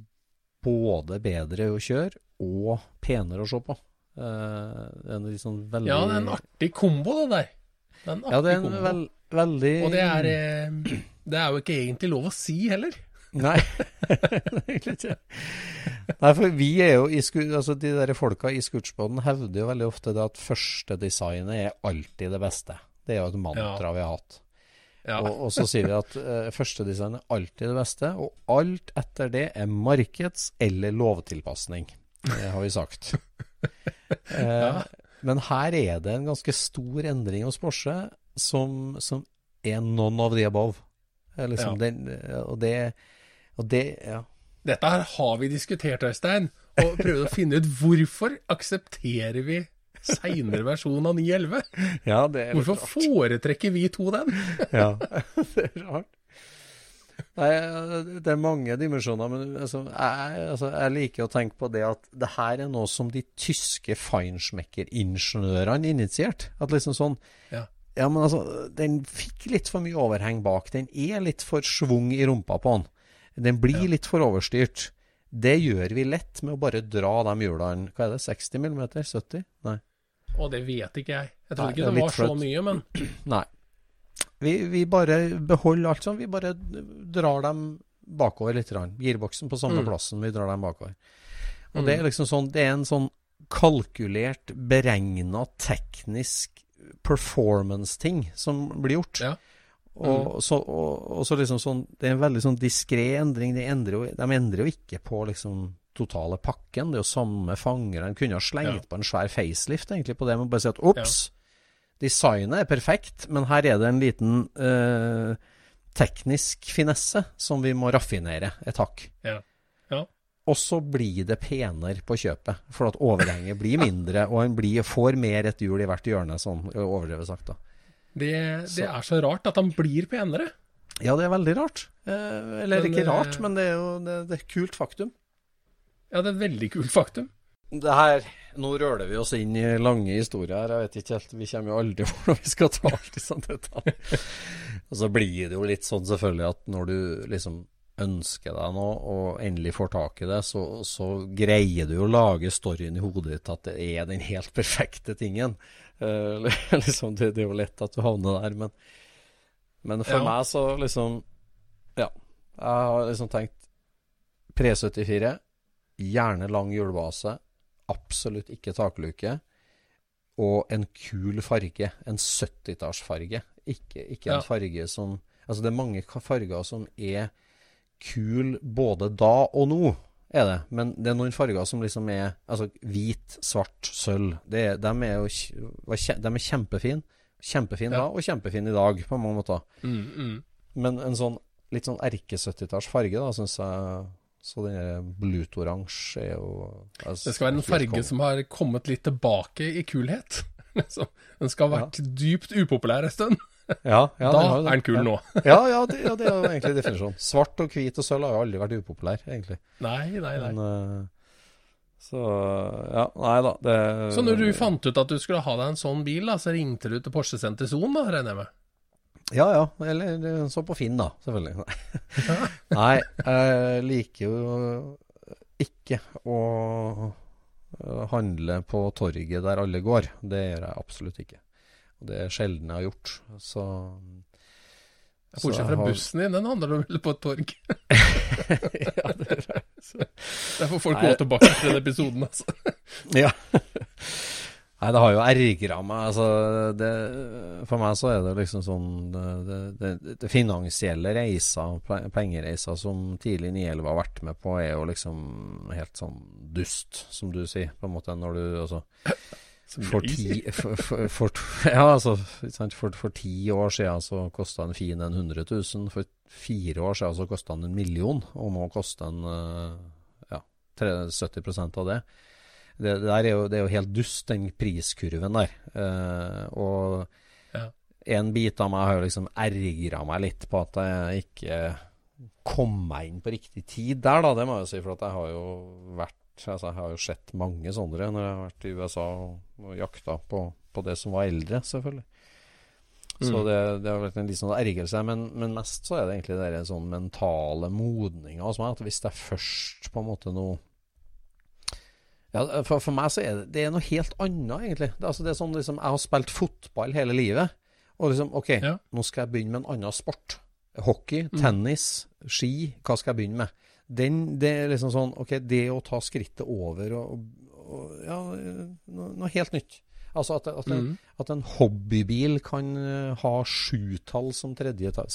både bedre å kjøre og penere å se på. Uh, sånn veldig Ja, det er en artig kombo, det der. Det er en artig ja, det er en veld, veldig Og det er, eh, det er jo ikke egentlig lov å si heller. Nei, egentlig ikke. Nei, for vi er jo i altså De der folka i Scootspoden hevder jo veldig ofte det at førstedesignet er alltid det beste. Det er jo et mantra ja. vi har hatt. Ja. Og, og, så sier vi at uh, førstedesign er alltid det beste, og alt etter det er markeds- eller lovtilpasning. Det har vi sagt. uh, ja. Men her er det en ganske stor endring hos Porsche som, som er none of the above. Liksom den, og det og det, ja. Dette her har vi diskutert, Øystein, og prøvd å finne ut hvorfor aksepterer vi seinere versjon av 911? Ja, det er Hvorfor rart. foretrekker vi to den? ja, det er rart. Nei, det er mange dimensjoner, men altså, jeg, altså, jeg, liker å tenke på det at det her er noe som de tyske feinschmecker-ingeniørene initierte. At liksom sånn ja. ja, men altså, den fikk litt for mye overheng bak. Den er litt for svung i rumpa på den. Den blir litt for overstyrt. Det gjør vi lett med å bare dra de hjulene Hva er det, 60 mm? 70? Nei. Å, det vet ikke jeg. Jeg trodde Nei, ikke det det var så mye, men Nei. Vi, vi bare beholder alt sånn. Vi bare drar dem bakover litt. Girboksen på samme Mm. plassen, vi drar dem bakover. Og Mm. det er liksom sånn Det er en sånn kalkulert, beregna, teknisk performance-ting som blir gjort. Ja. Og, så, og, og så liksom sånn Det er en veldig sånn diskré endring. De endrer, jo, de endrer jo ikke på liksom totale pakken. Det er jo samme fanger. De kunne ha slengt Ja. på en svær facelift egentlig på det, men bare si at ops, designet er perfekt, men her er det en liten eh, teknisk finesse som vi må raffinere et hakk. Ja. Ja. Og så blir det penere på kjøpet, for at overhenget blir mindre, og en blir, får mer et hjul i hvert hjørne, sånn overdrevet sagt. da. Det, Så- det er så rart at han blir penere. Ja, det er veldig rart. Eh, eller Men, ikke eh, rart, men det er jo det, det er et kult faktum. Ja, det er et veldig kult faktum. Det her, Nå røler vi oss inn i lange historier her. Jeg vet ikke helt, Vi kommer jo aldri hvordan vi skal ta alt disse detaljene. Og så blir det jo litt sånn selvfølgelig at når du liksom ønsker deg noe og endelig får tak i det, så, så greier du jo å lage storyen i hodet ditt at det er den helt perfekte tingen. Eh, liksom, det, det er jo lett at du havner der, men, men for Ja. meg så liksom Ja. Jeg har liksom tenkt Pre 74, gjerne lang hjulbase, absolutt ikke takluke, og en kul farge. En 70-tallsfarge. Ikke, ikke Ja. en farge som Altså, det er mange farger som er kul både da og nå, er det. Men det er noen farger som liksom er Altså hvit, svart, sølv. Det, er- jo De er kjempefine. Kjempefine Ja. da, og kjempefine i dag, på mange måter. Mm, mm. Men en sånn litt sånn erke-70-talls farge, da, syns jeg Så den blutoransje er jo er Det skal være en farge som har kommet litt tilbake i kulhet. Liksom. Den skal ha vært dypt upopulær en stund. Ja, ja, da er den kul nå. Ja, ja, det, ja, det er jo egentlig definisjonen. Svart og hvit og sølv har jo aldri vært upopulær, egentlig. Nei, nei, nei. Men, eh, så ja, nei da. Det Så når du fant ut at du skulle ha deg en sånn bil, da, så ringte du til Porsche Senter Son, da, regner jeg med? Ja ja, eller så på Finn, da, selvfølgelig. Nei, jeg liker jo ikke å handle på torget der alle går. Det gjør jeg absolutt ikke. Det er sjelden jeg har gjort. Så Bortsett fra har- bussen din, den handler vel på et torg? ja, det er Der får folk Nei. gå tilbake til den episoden, altså. Ja. Nei, det har jo ergra meg. Altså, det, for meg så er det liksom sånn Det, det, det finansielle reiser, pe- pengereiser som tidlig 911 har vært med på, er jo liksom helt sånn dust, som du sier, på en måte, når du altså for ti, for, for, for, ja, altså, sant, for, for ti år siden så kosta en fin en 100 000. For fire år siden så kosta den en million, og nå koster den eh, ja, 70 av det. Det, det, der er jo, det er jo helt dust, den priskurven der. Eh, og Ja. en bit av meg har jo liksom ergra meg litt på at jeg ikke kom meg inn på riktig tid der, da. Det må jeg jo si, for at jeg har jo vært Altså, jeg har jo sett mange sånne når jeg har vært i USA og, og jakta på, på det som var eldre, selvfølgelig. Så Mm. det, det har vært en litt sånn ergrelse. Men, men mest så er det egentlig den sånn mentale modninga hos meg. At hvis det er først på en måte noe ja, for, for meg så er det, det er noe helt annet, egentlig. Det, altså, det er sånn liksom Jeg har spilt fotball hele livet. Og liksom OK, Ja. nå skal jeg begynne med en annen sport. Hockey, Mm. tennis, ski. Hva skal jeg begynne med? Den, det er liksom sånn OK, det å ta skrittet over og, og Ja, noe, noe helt nytt. Altså at, at, en, Mm. at en hobbybil kan eh, ha sjutall som tredje ta-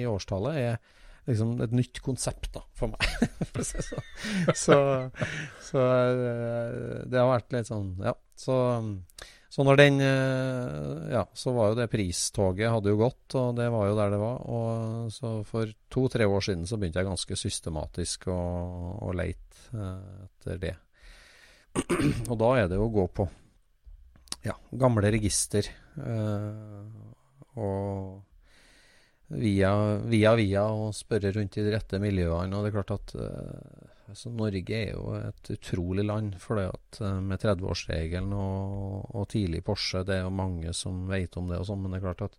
i årstallet, er liksom et nytt konsept da, for meg. Sånn. så så eh, det har vært litt sånn Ja. Så, så når den eh, Ja, så var jo det pristoget hadde jo gått, og det var jo der det var. Og så for to-tre år siden så begynte jeg ganske systematisk å, å leite eh, etter det. og da er det jo å gå på ja, gamle register. eh, og via, via via og spørre rundt i de rette miljøene. Og det er klart at altså Norge er jo et utrolig land. For det at eh, med 30-årsregelen og, og tidlig Porsche, det er jo mange som vet om det og sånn. Men det er klart at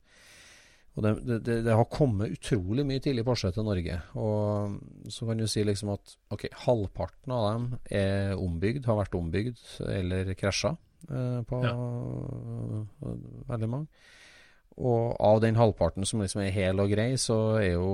Og det, det, det, har kommet utrolig mye tidlig Porsche til Norge. Og så kan du si liksom at ok, halvparten av dem er ombygd, har vært ombygd eller krasja eh, på ja. veldig mange. Og av den halvparten som liksom er hel og grei, så er jo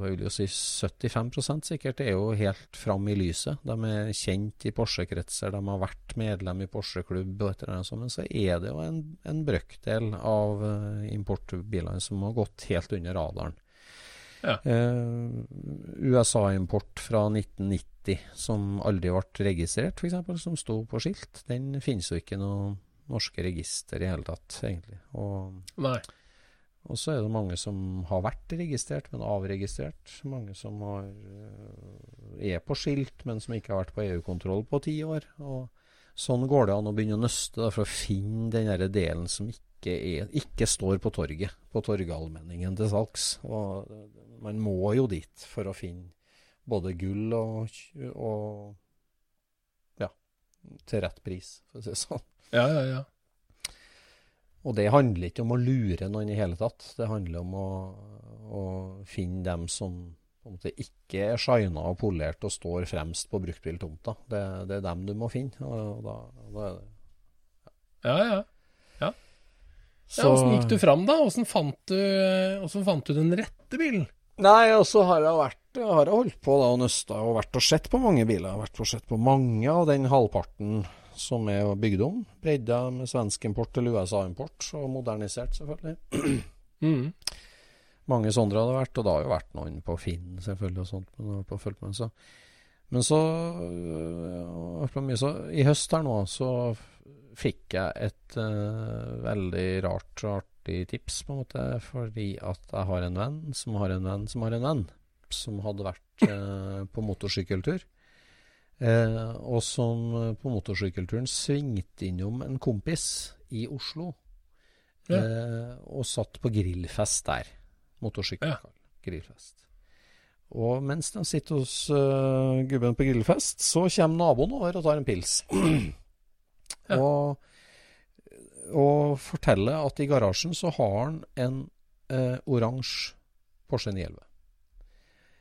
jeg vil jo si 75% sikkert er jo helt fram i lyset. De er kjent i Porsche-kretser, de har vært medlem i Porsche-klubb og et eller annet sånt. Men så er det jo en, en brøkdel av uh, importbilene som har gått helt under radaren. Ja. Uh, USA-import fra 1990 som aldri ble registrert, f.eks., som sto på skilt, den finnes jo ikke noe norske register i hele tatt, egentlig. Og, og så er det mange som har vært registrert, men avregistrert. Mange som har, eh, er på skilt, men som ikke har vært på EU-kontroll på ti år. Og sånn går det an å begynne å nøste da, for å finne den der delen som ikke, er, ikke står på torget, på Torgallmenningen til salgs. Og man må jo dit for å finne både gull og, og ja, til rett pris, for å si det sånn. Ja, ja, ja. Og det handler ikke om å lure noen i hele tatt. Det handler om å, å finne dem som måte ikke er shina og polert og står fremst på bruktbiltomta. Det, det, er dem du må finne. Og da, da er det Ja, ja. ja. Så Åssen ja, gikk du fram, da? Åssen fant, fant, du den rette bilen? Nei, og så har jeg vært jeg har holdt på da og nøsta og vært og sett på mange biler. Jeg har vært og sett på mange av den halvparten som er bygd om. Bredda med svensk import til USA-import, og modernisert, selvfølgelig. Mm. Mange sånne hadde vært, og det har jo vært noen på Finn, selvfølgelig, og sånt. Men, på med, så. men så, øh, så, I høst her nå, så fikk jeg et uh, veldig rart og artig tips, på en måte, fordi at jeg har en venn som har en venn som har en venn, som hadde vært uh, på motorsykkeltur. Eh, og som eh, på motorsykkelturen svingte innom en kompis i Oslo. Ja. Eh, og satt på grillfest der. Motorsykkel. Ja. Grillfest. Og mens de sitter hos uh, gubben på grillfest, så kommer naboen over og tar en pils. ja. og, og forteller at i garasjen så har han en uh, oransje Porsche 911.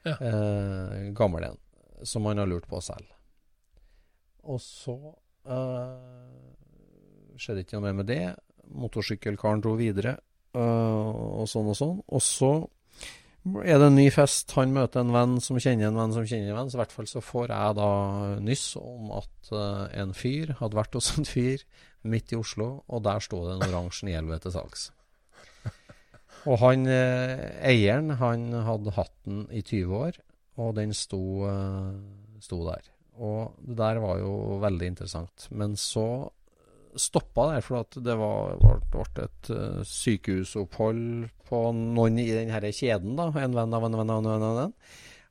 Ja. Uh, gammel en. Som han har lurt på selv. Og så uh, skjedde ikke noe mer med det. Motorsykkelkaren dro videre, uh, og sånn og sånn. Og så er det en ny fest. Han møter en venn som kjenner en venn som kjenner en venn. Så i hvert fall så får jeg da nyss om at uh, en fyr hadde vært hos en fyr midt i Oslo, og der sto det en oransje Nielve til salgs. Og han eieren, han hadde hatt den i 20 år, og den sto, sto der. Og det der var jo veldig interessant. Men så stoppa det, for at det ble et uh, sykehusopphold på noen i denne kjeden. da, En venn av en venn av en venn. av en.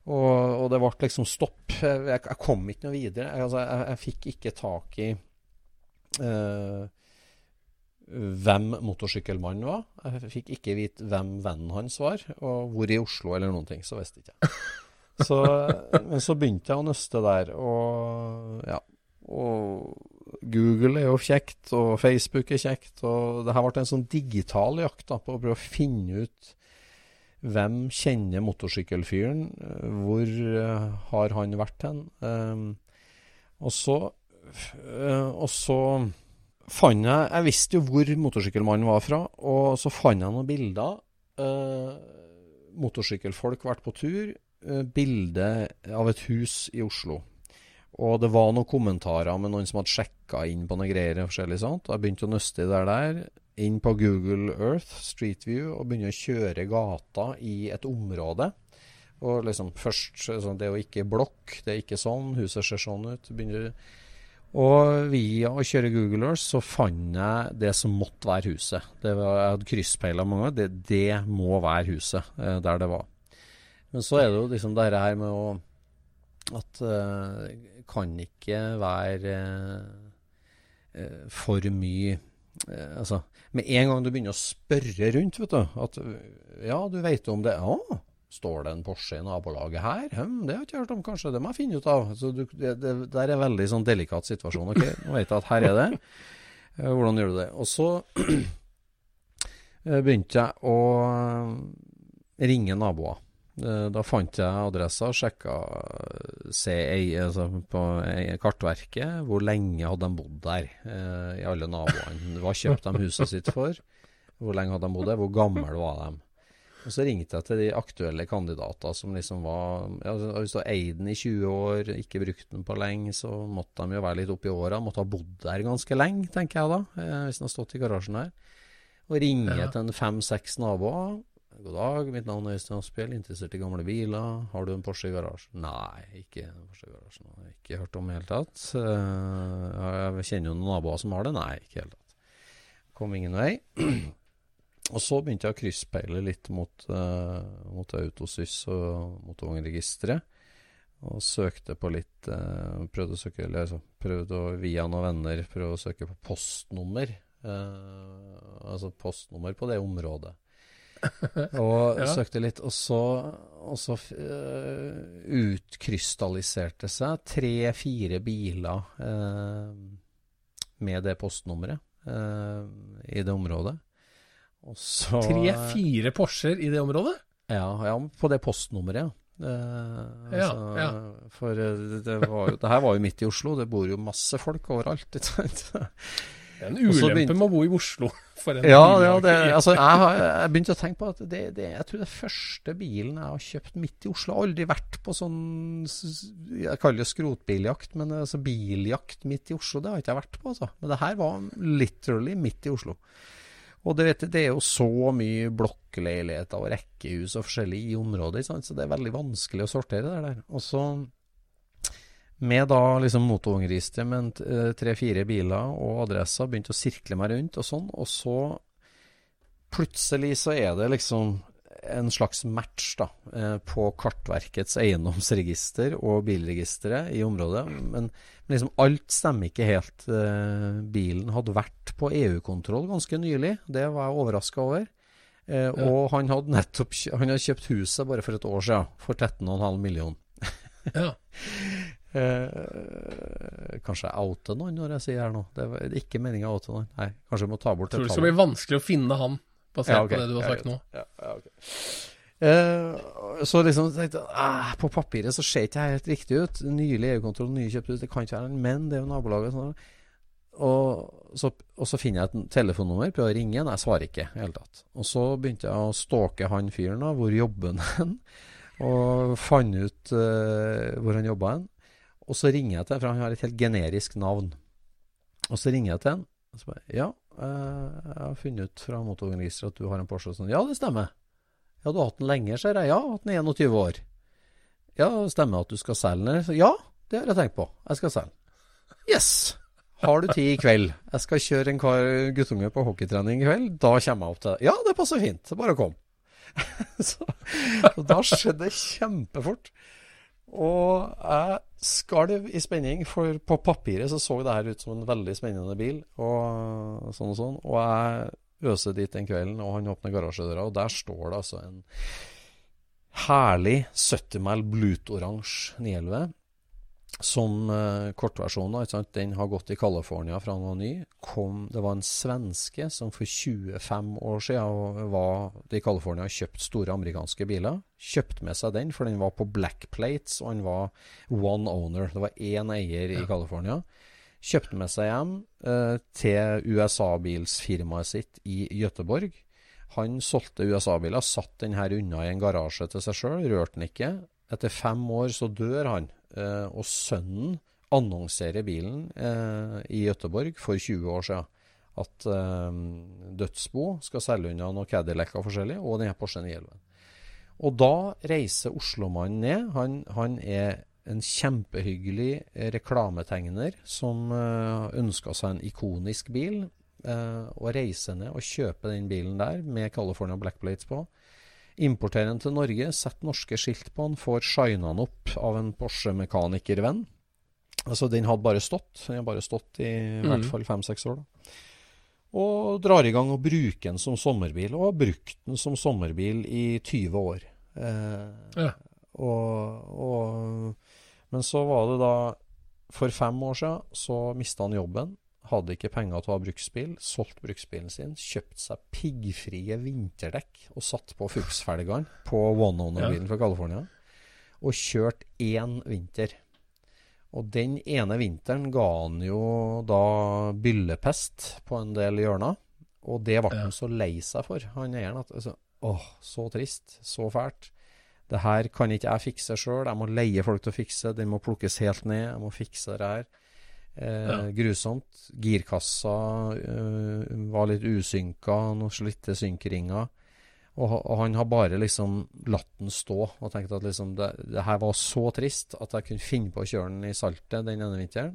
Og, og det ble liksom stopp. Jeg, jeg kom ikke noe videre. Jeg, altså, jeg, jeg fikk ikke tak i uh, hvem motorsykkelmannen var. Jeg fikk ikke vite hvem vennen hans var, og hvor i Oslo eller noen ting. Så visste ikke jeg. Så, men så begynte jeg å nøste der, og ja. Og Google er jo kjekt, og Facebook er kjekt. Og det her ble en sånn digital jakt da, på å prøve å finne ut hvem kjenner motorsykkelfyren? Hvor uh, har han vært hen? Um, og så uh, Og så fant jeg Jeg visste jo hvor motorsykkelmannen var fra, og så fant jeg noen bilder. Uh, motorsykkelfolk vært på tur. Eh, bilde av et hus i Oslo. Og det var noen kommentarer med noen som hadde sjekka inn på noen greier. og forskjellig sånt. Jeg begynte å nøste i det der. Inn på Google Earth, Street View, og begynne å kjøre gata i et område. Og liksom først sånn, Det er jo ikke blokk, det er ikke sånn. Huset ser sånn ut. Begynner, og via å kjøre Google Earth så fant jeg det som måtte være huset. Det var, jeg hadde krysspeila mange ganger. Det, det må være huset eh, der det var. Men så er det jo liksom det her med å At uh, kan ikke være uh, for mye uh, Altså, med en gang du begynner å spørre rundt, vet du At ja, du vet om det. Ja, står det en Porsche i nabolaget her? Hm, det har jeg ikke hørt om, kanskje. Det må jeg finne ut av. Så du, det, det der er veldig sånn delikat situasjon. Ok, nå vet jeg at her er det. Hvordan gjør du det? Og så begynte jeg å ringe naboer. Eh, Da fant jeg adressa og sjekka CI, altså på eh, kartverket hvor lenge hadde de bodd der, eh, i alle naboene. Hva kjøpte de huset sitt for? Hvor lenge hadde de bodd der? Hvor gamle var de? Og så ringte jeg til de aktuelle kandidater som liksom var ja, altså, Hvis du har eid den i 20 år, ikke brukt den på lenge, så måtte de jo være litt oppi åra. Måtte ha bodd der ganske lenge, tenker jeg da, eh, hvis den har stått i garasjen her. Og ringe Ja. til en fem-seks naboer. God dag, mitt navn er Øystein Asphjell, interessert i gamle biler. Har du en Porsche i garasjen? Nei, ikke en Porsche i garasjen. Har ikke hørt om i det hele tatt. Eh, Jeg kjenner jo noen naboer som har det. Nei, ikke i det hele tatt. Kom ingen vei. Og så begynte jeg å krysspeile litt mot, uh, mot Autosys og motorvognregisteret. Og søkte på litt uh, Prøvde å søke eller, altså, Prøvde å via noen venner prøve å søke på postnummer. Uh, altså postnummer på det området. Og Ja. søkte litt, og så, og så uh, utkrystalliserte seg tre-fire biler uh, med det postnummeret uh, i det området. Og så Tre-fire Porscher i det området? Ja, ja, på det postnummeret, ja. Uh, Ja, altså, ja. For det, det, var det her var jo midt i Oslo, det bor jo masse folk overalt. Ikke sant? Det er en ulempe begynt... med å bo i Oslo. For en Ja, ja det, altså, jeg, har, jeg begynte å tenke på at det, det, jeg tror det første bilen jeg har kjøpt midt i Oslo har aldri vært på sånn Jeg kaller det skrotbiljakt, men altså biljakt midt i Oslo, det har ikke jeg vært på. Altså. Men det her var literally midt i Oslo. Og det, vet det er jo så mye blokkleiligheter og rekkehus og forskjellig i området, sant? så det er veldig vanskelig å sortere det der. Og så med da liksom motorvognregisteret med eh, tre-fire biler og adresser, begynte å sirkle meg rundt og sånn, og så plutselig så er det liksom en slags match da, eh, på Kartverkets eiendomsregister og bilregisteret i området. Men, men liksom alt stemmer ikke helt. Eh, bilen hadde vært på EU-kontroll ganske nylig, det var jeg overraska over. Eh, Og han hadde nettopp han hadde kjøpt huset bare for et år siden, for 13,5 millioner. Ja. Eh, kanskje jeg outer noen når jeg sier her nå. Det er ikke meninga å oute noen. Nei, kanskje vi må ta bort det. Tror du det skal bli vanskelig å finne han, basert Ja, okay. på det du har Ja, sagt nå. Ja, ja, okay. Eh, så liksom tenkte jeg ah, På papiret så ser ikke jeg helt riktig ut. Nylig EU-kontroll, nye kjøpt ut, det kan ikke være han, men det er jo nabolaget. Sånn. Og, så, og så finner jeg et telefonnummer, prøver å ringe, nei, svarer ikke i hele tatt. Og så begynte jeg å stalke han fyren, da, hvor jobber han hen? Og fant ut uh, hvor han jobba hen. Og så ringer jeg til for han har et helt generisk navn. Og så ringer jeg til han, og så bare Ja, eh, jeg har funnet ut fra motorregisteret at du har en Porsche. Sånn, ja, det stemmer. Ja, du har hatt den lenge, ser jeg. Ja, hatt den i 21 år. Ja, stemmer at du skal selge den? Ja, det har jeg tenkt på. Jeg skal selge den. Yes! Har du tid i kveld? Jeg skal kjøre en kar guttunge på hockeytrening i kveld. Da kommer jeg opp til deg. Ja, det passer fint. Bare kom. så da skjedde det kjempefort. Og jeg skalv i spenning, for på papiret så så det her ut som en veldig spennende bil. Og sånn og sånn. Og jeg øser dit den kvelden, og han åpner garasjedøra, og der står det altså en herlig 70 mil blutoransje 911. Som uh, kortversjonen, den har gått i California fra han var ny. Kom, det var en svenske som for 25 år siden var i California og kjøpte store amerikanske biler. Kjøpte med seg den, for den var på black plates, og han var one owner. Det var én eier i California. Kjøpte med seg hjem uh, til USA-bilsfirmaet sitt i Gøteborg. Han solgte USA-biler, satt den her unna i en garasje til seg sjøl, rørte den ikke. Etter fem år så dør han, og sønnen annonserer bilen eh, i Gøteborg for 20 år siden. At eh, dødsbo skal selge unna noen Cadillac og forskjellig, og denne Porsche 911. Og da reiser Oslomannen ned. Han, han er en kjempehyggelig eh, reklametegner som eh, ønska seg en ikonisk bil. eh, og reiser ned og kjøper den bilen der med California Black Plates på. Importerer den til Norge, setter norske skilt på den, får shina den opp av en Porsche-mekanikervenn. Altså, den hadde bare stått. Den har bare stått i hvert fall fem-seks år. da. Og drar i gang og bruker den som sommerbil, og har brukt den som sommerbil i 20 år. Eh, Ja. og, og, men så var det da For fem år siden så mista han jobben. Hadde ikke penger til å ha bruksbil, solgt bruksbilen sin, kjøpt seg piggfrie vinterdekk og satt på fuksfelgene på one-owner-bilen fra California, og kjørt én vinter. Og den ene vinteren ga han jo da byllepest på en del hjørner, og det ble han så lei seg for, han eieren. at altså, Åh, så trist. Så fælt. Det her kan ikke jeg fikse sjøl. Jeg må leie folk til å fikse. Den må plukkes helt ned. Jeg må fikse det her. Eh, ja. Grusomt. Girkassa eh, var litt usynka, noen slitte synkringer. Og, og, han har bare liksom latt den stå og tenkt at liksom det, det, her var så trist at jeg kunne finne på å kjøre den i saltet den ene vinteren.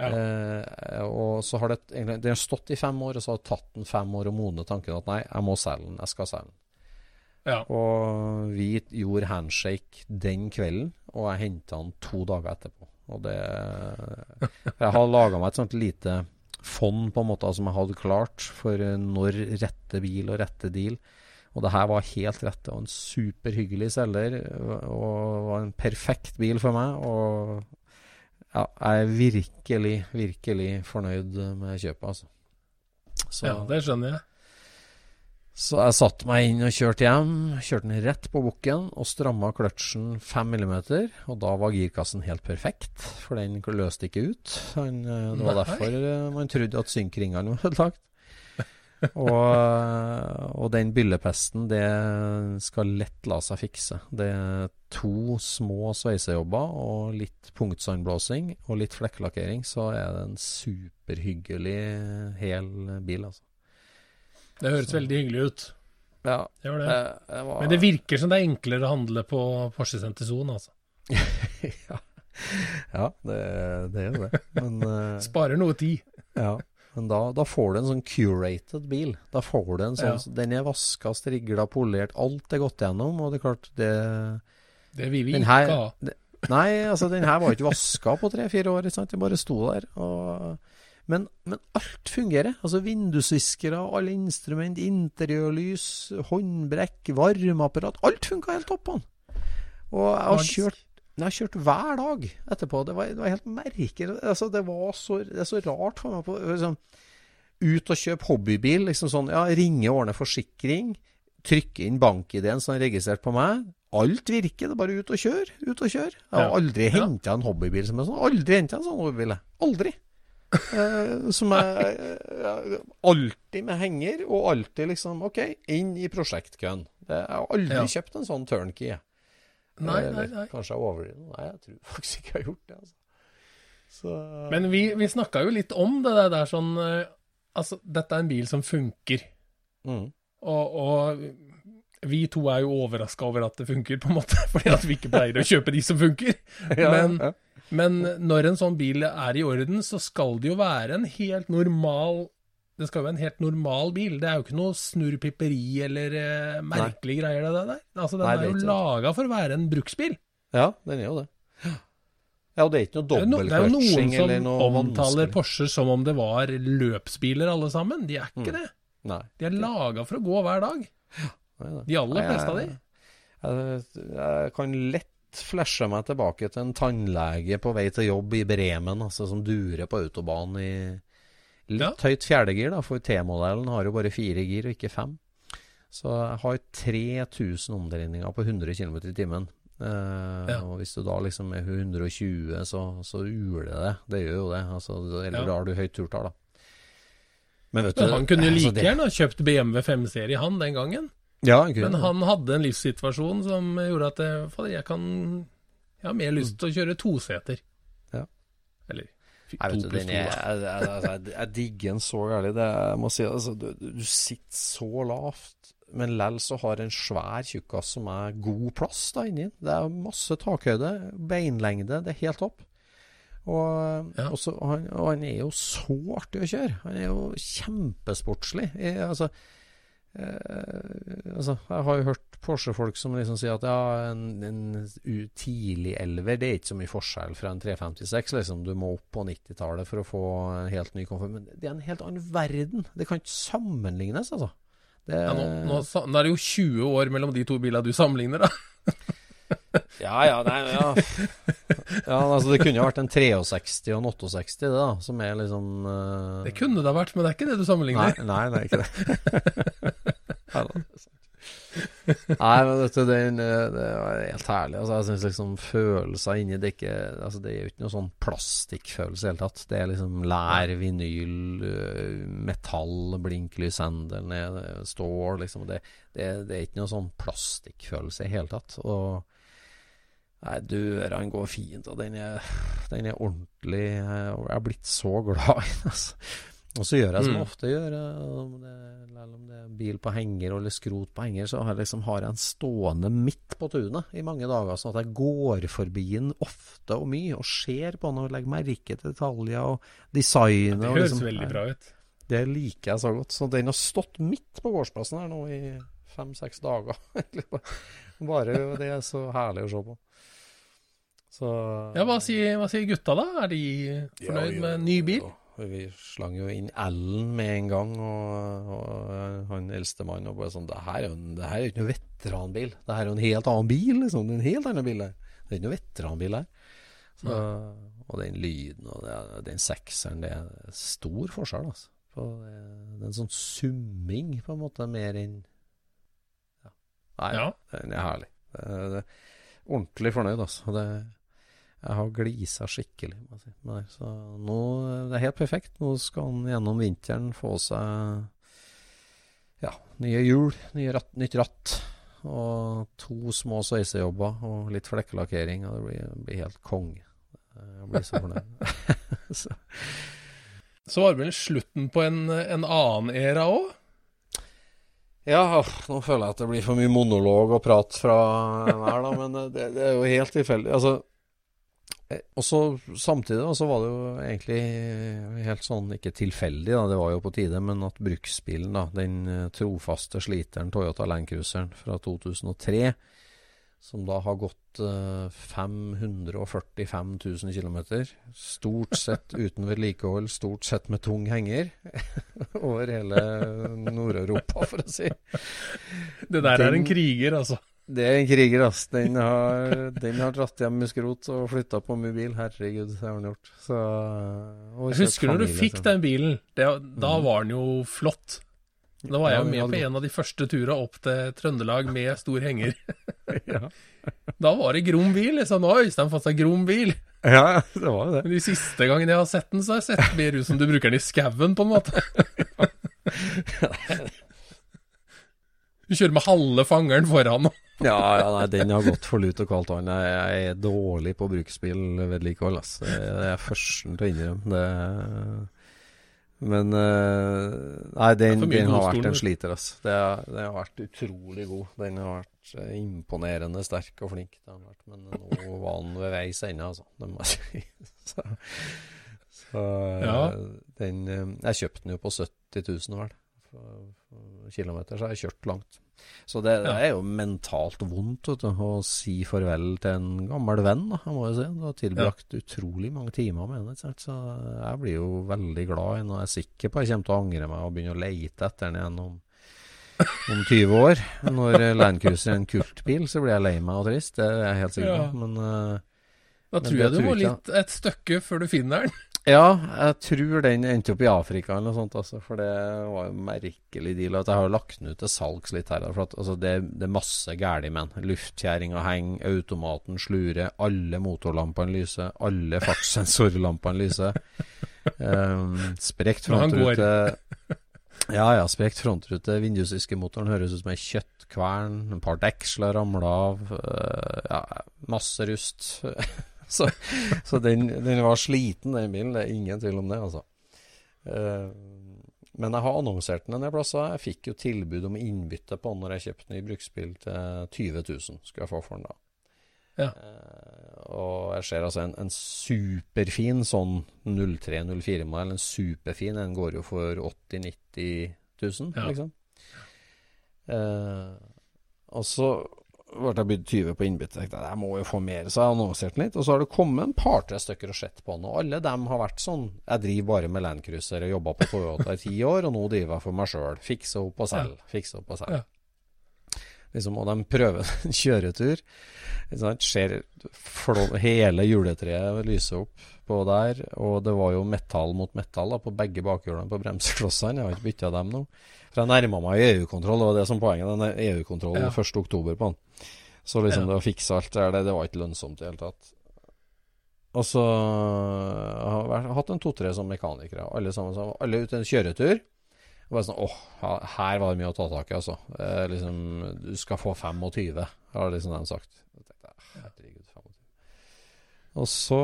Ja. Eh, og så har det egentlig Det har stått i fem år, og så har det tatt den fem år å modne tanken at nei, jeg må selge den. Jeg skal selge den. Ja. Og vi gjorde handshake den kvelden, og jeg henta den to dager etterpå. Og det Jeg har laga meg et sånt lite fond på en måte som jeg hadde klart for når rette bil og rette deal. Og det her var helt rett. Det var en superhyggelig selger og var en perfekt bil for meg. Og ja, jeg er virkelig, virkelig fornøyd med kjøpet, altså. Så, ja, det skjønner jeg. Så jeg satte meg inn og kjørte hjem. Kjørte den rett på bukken og stramma kløtsjen 5 mm. Og da var girkassen helt perfekt, for den løste ikke ut. Han, eh, det var Nei. derfor eh, man trodde at synkringene var ødelagt. og, eh, og, den byllepesten, det skal lett la seg fikse. Det er to små sveisejobber og litt punktsandblåsing og litt flekklakkering, så er det en superhyggelig hel bil, altså. Det høres veldig hyggelig ut. Ja. Det det. Det, var... Men det virker som det er enklere å handle på Porsche Center Zone, altså. ja. ja, det, det jo det. Men, uh... Sparer noe tid. ja. Men da, da, får du en sånn curated bil. Da får du en sånn ja. Den er vaska, strigla, polert. Alt er gått gjennom, og det er klart det Det vil vi ikke ha. Nei, altså den her var ikke vaska på tre-fire år. Ikke sant? Den bare sto der. og men, men, alt fungerer. Altså Vindusviskere, alle instrument, interiørlys, håndbrekk, varmeapparat. Alt funka helt topp den. Og jeg har kjørt jeg har kjørt hver dag etterpå. Det var, det var helt merkelig. Altså, det, var så, det er så rart for meg. På, liksom, ut og kjøpe hobbybil. Liksom sånn, ja, Ringe og ordne forsikring. Trykke inn bank-ID-en som er registrert på meg. Alt virker. Det er bare ut og kjøre. Ut og kjøre. Jeg har aldri ja. henta en hobbybil som er sånn. Aldri henta en sånn hobbybil. Aldri. Eh, som er eh, alltid med henger, og alltid liksom OK, inn i prosjektkøen. Jeg har aldri ja. kjøpt en sånn turnkey. Nei, nei, nei. Kanskje jeg overdriver. Nei, jeg tror faktisk ikke jeg har gjort det. Altså. Så... Men vi, vi snakka jo litt om det der sånn eh, Altså, dette er en bil som funker. Mm. Og, og, vi to er jo overraska over at det funker, på en måte, fordi at vi ikke pleier å kjøpe de som funker. ja, Men ja. Men når en sånn bil er i orden, så skal det jo være en helt normal det skal jo være en helt normal bil. Det er jo ikke noe snurrpipperi eller eh, merkelige greier, det der. Altså, den Nei, er jo laga for å være en bruksbil. Ja, den er jo det. Ja, og det er ikke noe dobbeltclutching eller noe Det er jo noen som omtaler Porsche som om det var løpsbiler alle sammen. De er ikke mm. det. Nei. De er laga for å gå hver dag. De aller fleste av de. Jeg, jeg kan lett flasha meg tilbake til en tannlege på vei til jobb i Bremen, altså som durer på autobahn i litt ja. høyt fjerdegir, da, for T-modellen har jo bare fire gir og ikke fem. Så jeg har 3000 omdreininger på 100 km i timen. Uh, ja. Og hvis du da liksom er 120, så, så uler det. Det gjør jo det. Altså, eller ja. da har du høyt turtall, da. Men vet du, han kunne jo altså, like gjerne ha kjøpt BMW 5-serie, han, den gangen. Ja, Men han hadde en livssituasjon som gjorde at jeg, fader, jeg kan Jeg har mer lyst til å kjøre toseter. Ja. Eller to pluss to, da. Jeg, jeg, altså, jeg, jeg, digger en så gærlig. Jeg må si, altså, du, du sitter så lavt, men lell så har en svær tjukkas som er god plass da inni. Det er masse takhøyde, beinlengde, det er helt topp. Og, ja. også, og, han, og, han, er jo så artig å kjøre. Han er jo kjempesportslig. Jeg, altså, Eh, altså, jeg har jo hørt Porsche-folk som liksom sier at ja, en, en tidlig elver det er ikke så mye forskjell fra en 356. Liksom. Du må opp på 90-tallet for å få en helt ny komfort. Men det er en helt annen verden. Det kan ikke sammenlignes, altså. Det, ja, nå, nå, nå, er det jo 20 år mellom de to bilene du sammenligner, da. Ja, ja, nei, ja. ja altså Det kunne jo vært en 63 og en 68, det da, som er liksom uh... Det kunne det ha vært, men det er ikke det du sammenligner. Nei, nei, det er ikke det. Nei, men vet du, det, det er helt herlig. Altså, jeg syns liksom følelser inni det ikke altså, Det er jo ikke noe sånn plastikkfølelse i det hele tatt. Det er liksom lær, vinyl, metall, blinklys, blinklyshendel, stål liksom. Det, det, det, er ikke noe sånn plastikkfølelse i det hele tatt. Og Nei, dørene går fint, og den er, den er ordentlig Jeg er blitt så glad i den, altså. Og så gjør jeg som jeg mm. ofte gjør, om det, om det, er bil på henger eller skrot på henger, så har jeg, liksom, har jeg en stående midt på tunet i mange dager, sånn at jeg går forbi den ofte og mye og ser på den og legger merke til detaljer og designet. Det høres liksom, veldig bra ut. Det liker jeg så godt. Så den har stått midt på gårdsplassen her nå i fem-seks dager. Bare det er så herlig å se på. Så, ja, hva sier, hva sier, gutta, da? Er de fornøyd ja, med ny bil? Vi slang jo inn Ellen med en gang, og, og han eldstemann og bare sånn Det her er jo det her ikke noe veteranbil. Det her er jo en helt annen bil, liksom. En helt annen bil der. Det er ikke noe veteranbil her. Så, og den lyden og det, den sekseren, det er stor forskjell, altså. Det, det er en sånn summing, på en måte, mer enn ja. Nei, ja. den er herlig. Det, det, ordentlig fornøyd, altså. Det jeg har glisa skikkelig. Si. Så nå Det er helt perfekt. Nå skal han gjennom vinteren få seg ja, nye hjul, nye ratt, nytt ratt. Og to små sveisejobber og litt flekkelakkering. Og det blir, blir helt konge. Jeg blir så fornøyd. så. så var det vel slutten på en, en annen æra òg? Ja, nå føler jeg at det blir for mye monolog og prat fra hver, da. Men det, det er jo helt tilfeldig. Altså, og så Samtidig da, så var det jo egentlig helt sånn, ikke tilfeldig, da, det var jo på tide, men at bruksbilen, da, den eh, trofaste sliteren Toyota Landcruiseren fra 2003, som da har gått eh, 545 000 km, stort sett uten vedlikehold, stort sett med tung henger, over hele Nord-Europa, for å si. Det der den, er en kriger, altså. Det er en kriger, ass. Den har, den har dratt hjem med skrot og flytta på mye bil. Herregud, det har han gjort. Så, jeg husker når du fikk den bilen. Det, da mm. var den jo flott. Da var jeg jo med på en av de første turene opp til Trøndelag med stor henger. Da var det grom bil. liksom. Nå har Øystein fått seg grom bil. Ja, det var det. Men de siste gangene jeg har sett den, så har jeg sett mer ut som du bruker den i skauen, på en måte. Du kjører med halve fangeren foran. ja, ja nei, den har gått for lut og kaldt vann. Jeg er dårlig på bruksbilvedlikehold. Altså. Jeg er førsten til å innrømme det. Men uh, Nei, den, den har vært en sliter, altså. Det, den har vært utrolig god. Den har vært uh, imponerende sterk og flink. Men nå var den ved veis ende, altså. Det må jeg si. så, så ja. den Jeg kjøpte den jo på 70 000, vel kilometer, så har jeg kjørt langt. Så det, det er jo mentalt vondt du, å si farvel til en gammel venn, da, jeg må jo si. Du har tilbrakt ja. utrolig mange timer med den. Så jeg blir jo veldig glad når jeg er sikker på at jeg kommer til å angre meg og begynne å leite etter den igjen om, om 20 år. Når Landcruiser er en kultbil, så blir jeg lei meg og trist. Det er jeg helt sikker på. Ja. Men, uh, da tror jeg du må litt et stykke før du finner den. Ja, jeg tror den endte opp i Afrika eller noe sånt, altså, for det var jo merkelig deal. At jeg har lagt den ut til salgs litt her. For at, altså, det, det, er masse galt med den. Luftkjerringa henger, automaten slurer, alle motorlampene lyser, alle fartssensorlampene lyser. Um, sprekt frontrute Ja, ja, sprekt frontrute. Vindusviskemotoren høres ut som ei kjøttkvern. Et par deksler ramla av. Uh, ja, masse rust. så, så den, den, var sliten, den bilen. Det er ingen tvil om det, altså. Uh, men jeg har annonsert den en del plasser. Jeg fikk jo tilbud om innbytte på den når jeg kjøpte ny bruksbil til 20 000. Skulle jeg få for den da. Ja. Uh, og jeg ser altså en, en superfin sånn 03-04-modell. En superfin en går jo for 80 000-90 000, ja. liksom. Uh, og så ble jeg bydd 20 på innbytte. Jeg jeg må jo få mer, så jeg annonserte litt. Og så har det kommet en par-tre stykker og sett på den. Og alle dem har vært sånn Jeg driver bare med Landcruiser og jobba på Toyota i ti år, og nå driver jeg for meg sjøl. Fikser opp og selger, fikser opp og selger. Ja. Liksom, og de prøver en kjøretur Liksom. Ser hele juletreet lyse opp på der. Og det var jo metall mot metall da, på begge bakhjulene på bremseklossene. Jeg har ikke bytta dem nå. For jeg nærma meg EU-kontroll, det var det som poenget. Den EU-kontrollen Ja. 1.10 på den. Så liksom Ja. det å fikse alt der, det, det var ikke lønnsomt i det hele tatt. Og så har jeg hatt en to-tre som mekanikere. Alle sammen sammen alle ute en kjøretur. Og bare sånn, åh, her var det mye å ta tak i, altså. Eh, liksom, du skal få 25, har liksom de sagt. Jeg tenkte, herregud, 25. Og så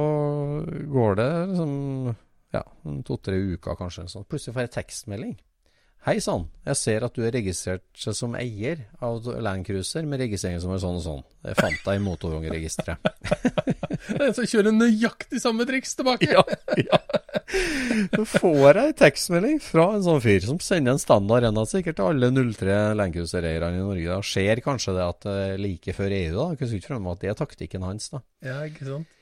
går det liksom, ja, to-tre uker kanskje. Sånn. Plutselig får jeg tekstmelding. Hei sann, jeg ser at du er registrert som eier av Land Cruiser med registrering som er sånn og sånn. Jeg fant deg i motorvognregisteret. Det er en som kjører nøyaktig samme triks tilbake. Ja, ja. Så får en tekstmelding fra en sånn fyr som sender en standard en av sikkert til alle 03 Landcruiser-eierne i Norge. Da ser kanskje det at er like før EU, da. Jeg kunne ikke fremme at det er taktikken hans, da. Ja, ikke sant?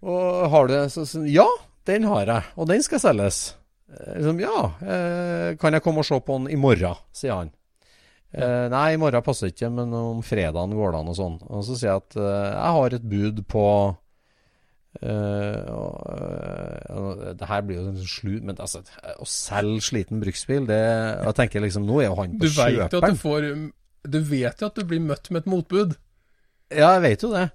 Og har du det? Så, så, ja, den har jeg, og den skal selges. Eh, Liksom, ja, eh, kan jeg komme og se på han i morgen, sier han. Eh, nei, i morgen passer ikke, men om fredagen går det an og sånn. Og så sier jeg at jeg har et bud på Uh, Det her blir jo en slutt, men altså, å selge sliten bruksbil, det Jeg tenker liksom, nå er jo han Du på vet jo at du får Du vet jo at du blir møtt med et motbud. Ja, jeg vet jo det.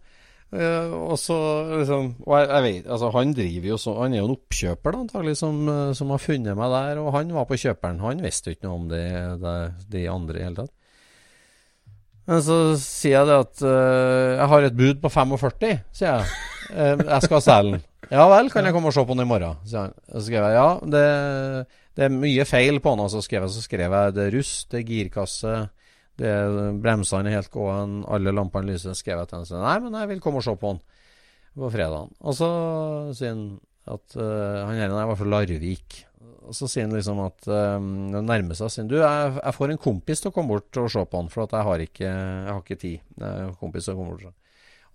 Eh, og så liksom Og jeg, jeg vet Altså, han driver jo så Han er jo en oppkjøper, da, antagelig, som, eh, som har funnet meg der. Og han var på kjøperen. Han visste jo ikke noe om det, det, de andre i hele tatt. Men så sier jeg det at uh, jeg har et bud på 45, sier jeg. Uh, jeg skal selge den. Ja vel, kan jeg komme og se på den i morgen? sier han. Så skrev jeg ja, det, det er mye feil på den. Og så skrev jeg, så skrev jeg det er rust, det er girkasse, det er bremsene er helt gåen, alle lampene lyser. skrev jeg til han. Nei, men jeg vil komme og se på han på fredagen. Og så sier han at uh, han her er hvert fall Larvik. Og så sier han liksom at um, det nærmer seg. Sier han, du, jeg, jeg får en kompis til å komme bort og se på han, for at jeg har ikke, jeg har ikke tid. Det er en kompis til å komme bort.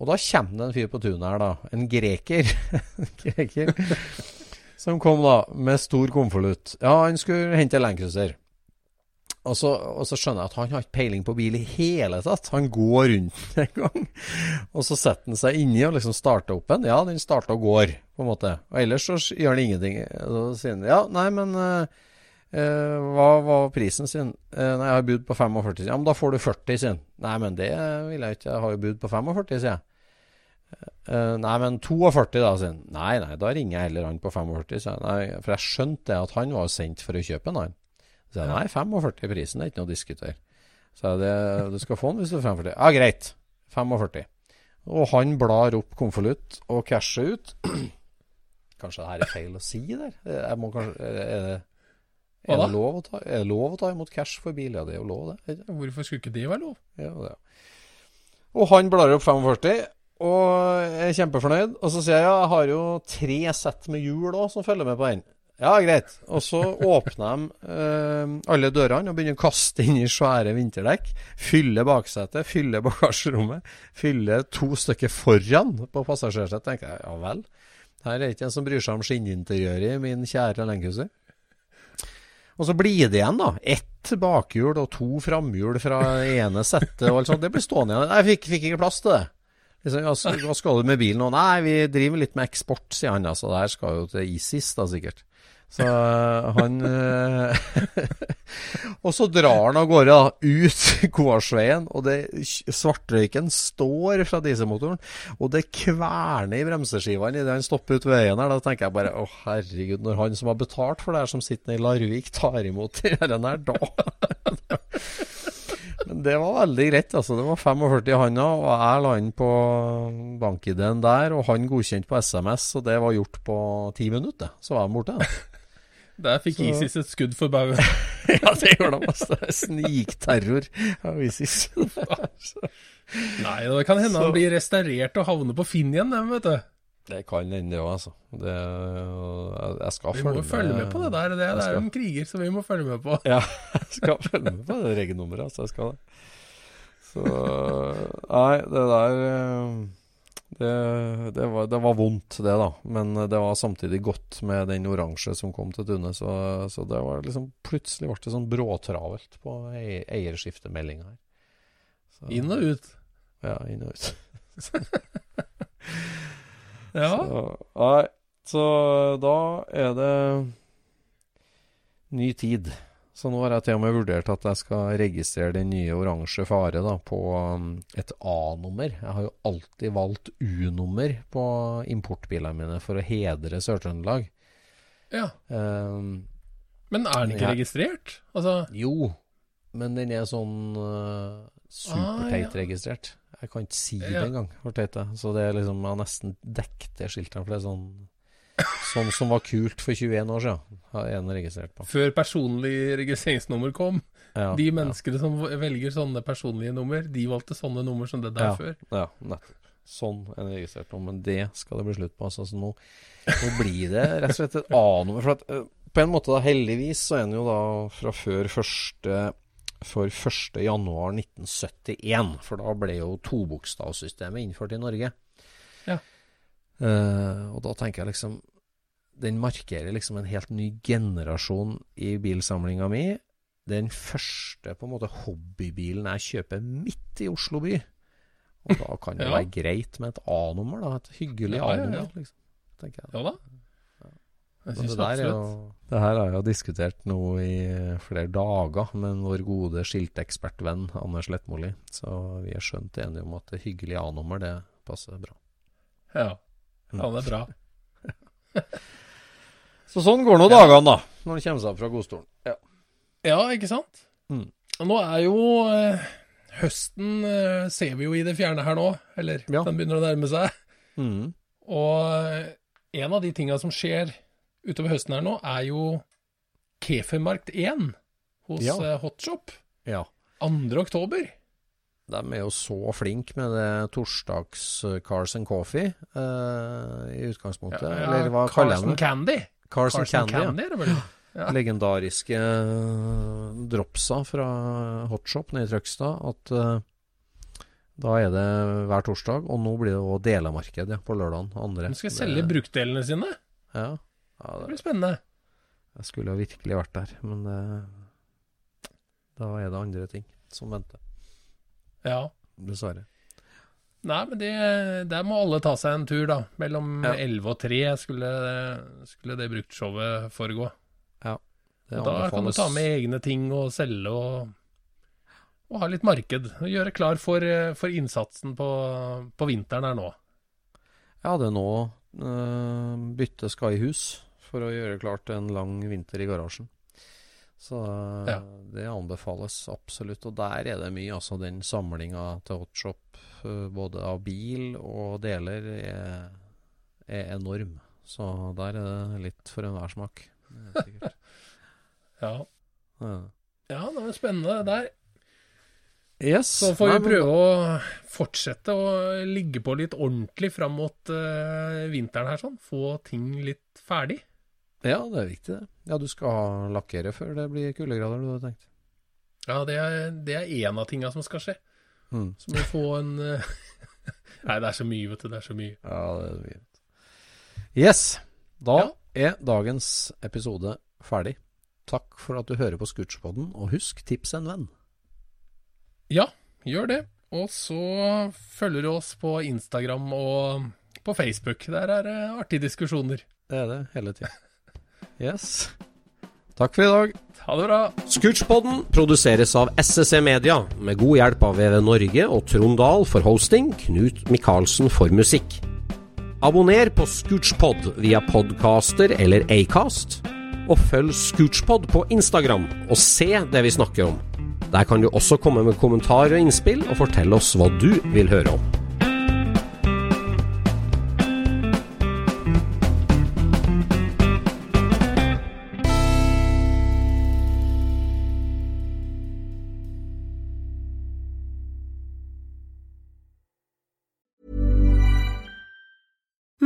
og da kommer det en fyr på tunet her, da. En greker. En greker. Som kom da med stor konvolutt. Ja, han skulle hente Landcruiser. Og så, og så skjønner jeg at han har ikke peiling på bil i hele tatt. Han går rundt en gang. Og så setter han seg inni og liksom starter opp en. Ja, den starter og går, på en måte. Og ellers så gjør han ingenting. Så sier han ja, nei, men uh, hva var prisen sin? Eh, nei, jeg har bud på 45. Ja, men da får du 40, sier han. Nei, men det vil jeg ikke. Jeg har jo bud på 45, sier jeg. Nei, men 42 da, sier han. Nei, nei, da ringer jeg heller han på 45, sier jeg. Nei, for jeg skjønte at han var sendt for å kjøpe en, han. Så jeg, nei, 45 i prisen, er ikke noe å diskutere. Så jeg, det, du skal få den hvis du er 45. Ja, greit. 45. Og han blar opp konvolutt og casher ut. Kanskje det her er feil å si der? Jeg må kanskje Er det, er det, lov, å ta, er det lov å ta imot cash for bil? Ja, det er jo lov, det. Hvorfor skulle ikke det være lov? Ja, det. Og han blar opp 45, og er kjempefornøyd. Og så sier jeg ja, jeg har jo tre sett med hjul òg som følger med på den. Ja, greit. Og så åpner de eh, alle dørene og begynner å kaste inn i svære vinterdekk. Fylle baksetet, fylle bagasjerommet. Fylle to stykker foran på passasjersetet. tenker jeg, ja vel. Her er ikke en som bryr seg om skinninteriøret i min kjære Landcruiser. Og så blir det igjen, da. Ett bakhjul og to framhjul fra ene settet. og alt sånt. Det blir stående igjen. Jeg fikk, fikk ikke plass til det. Liksom, hva skal du med bilen nå? Nei, vi driver litt med eksport, sier han. Altså, det her skal jo til ISIS, da, sikkert. Så øh, han øh, Og så drar han av gårde ut gårdsveien, og det, svartrøyken står fra dieselmotoren, og det kverner i bremseskivene idet han stopper ut veien her. Da tenker jeg bare å herregud, når han som har betalt for det her, som sitter i Larvik, tar imot den her, da Men det var veldig greit. altså Det var 45 i handa, og jeg la inn på bank-ID-en der. Og han godkjente på SMS, og det var gjort på ti minutter. Så var han borte. Der fikk Så- ISIS et skudd for baugen. ja, det gjorde de. Altså. Snikterror av ISIS. Nei, det kan hende Så- han blir restaurert og havner på Finn igjen, dem, vet du. Det kan hende, det òg, altså. Det, jeg, følge med. Vi må jo følge med på det der. Det, det er skal- en kriger som vi må følge med på. Ja, jeg skal følge med på det regelnummeret, altså. Jeg skal det. Så Nei, det der eh, det, det, var, det var vondt, det, da. Men det var samtidig godt med den oransje som kom til Tune. Så, så det var liksom Plutselig ble det sånn bråtravelt på ei- eierskiftemeldinga her. Så- Inn og ut. Ja, inn og ut. Ja. Så, nei, så da er det ny tid. Så nå har jeg til og med vurdert at jeg skal registrere den nye oransje fare da, på um, et A-nummer. Jeg har jo alltid valgt U-nummer på importbilene mine for å hedre Sør-Trøndelag. ja. Um, Men er den ikke jeg, registrert? Altså jo, men den er sånn uh, superteit Ah, ja. Jeg kan ikke si det engang, hvor teit det er. Så det er liksom, jeg har nesten dekket det skiltet. For det er sånn Sånn som var kult for 21 år siden, har en registrert på. Før personlig registreringsnummer kom. Ja, De ja. menneskene som velger sånne personlige nummer, de valgte sånne nummer som det der Ja. før. Ja, nettopp. Sånn er det registrert nå, men det skal det bli slutt på. Altså, nå, nå blir det rett og slett et A-nummer. For at, eh, på en måte, da, heldigvis, så er den jo da fra før første for 1. januar 1971. For da ble jo tobokstavsystemet innført i Norge. Ja. Uh, og da tenker jeg liksom Den markerer liksom en helt ny generasjon i bilsamlinga mi. Den første på en måte hobbybilen jeg kjøper midt i Oslo by. Og da kan det Ja. være greit med et A-nummer, da. Et hyggelig Ja, ja, ja. A-nummer, liksom. Tenker jeg. Ja da. Jeg Så syns det, der jo, det her har jeg jo diskutert nå i flere dager med vår gode skiltekspertvenn Anders Lettmoli. Så vi er skjønt enige om at det hyggelige A-nummer, det passer bra. Ja. ja, det er bra. Så sånn går nå dagene, da. Når han kommer seg opp fra godstolen. Ja. Ja, ikke sant? Mm. Nå er jo eh, Høsten eh, ser vi jo i det fjerne her nå. Eller Ja. den begynner å nærme seg. Mm. Og eh, en av de tinga som skjer utover høsten her nå, er jo Kefermarkt 1 hos Ja. eh, Hotshop. ja. 2. oktober. De er jo så flinke med det torsdags eh, Cars and Coffee eh, i utgangspunktet. Eller hva kaller de det? Candy. Cars and Carson Candy. Candy, det vel? ja. Ja. Legendariske eh, dropsa fra Hotshop nede i Trøgstad. At uh, da er det hver torsdag, og nå blir det òg delemarked ja, på lørdagen. Andre. De skal Det- selge bruktdelene sine. Ja. ja Det det, blir spennende. jeg skulle virkelig vært der, men uh, da er det andre ting som venter. Ja. Dessverre. Nei, men det, der må alle ta seg en tur, da. Mellom Ja. 11 og 3 skulle, skulle det bruktshowet foregå. Ja, Det da kan du ta med egne ting og selge og, og ha litt marked. Og gjøre klar for, for innsatsen på, på vinteren her nå. Ja, det er nå øh, bytte skal i hus for å gjøre klart en lang vinter i garasjen. Så eh, Ja. det anbefales absolutt. Og der er det mye. Altså den samlinga til Hotshop, uh, både av bil og deler, er, er enorm. Så der er det litt for enhver smak. Sikkert. Ja, Ja. ja det er spennende det der. Yes. Så får Nei, vi men- prøve å fortsette å ligge på litt ordentlig fram mot uh, vinteren her, sånn. Få ting litt ferdig. Ja, det er viktig, det. Ja, du skal lakkere før det blir kuldegrader, du hadde tenkt. Ja, det er, det er en av tinga som skal skje. Mm. Så må du få en eh, Nei, det er så mye, vet du. Det er så mye. Ja, det er mye. Yes. Da Ja. er dagens episode ferdig. Takk for at du hører på Scootspodden, og husk, tips en venn. Ja, gjør det. Og så følger du oss på Instagram og på Facebook. Der er det artige diskusjoner. Det er det hele tida. Yes. Takk for i dag. Ha det bra. Scootspodden produseres av SSC Media, med god hjelp av VV Norge og Trond Dahl for hosting, Knut Micaelsen for musikk. Abonner på Scootspod via podcaster eller Acast, og følg Scootspod på Instagram og se det vi snakker om. Der kan du også komme med kommentarer og innspill, og fortelle oss hva du vil høre om.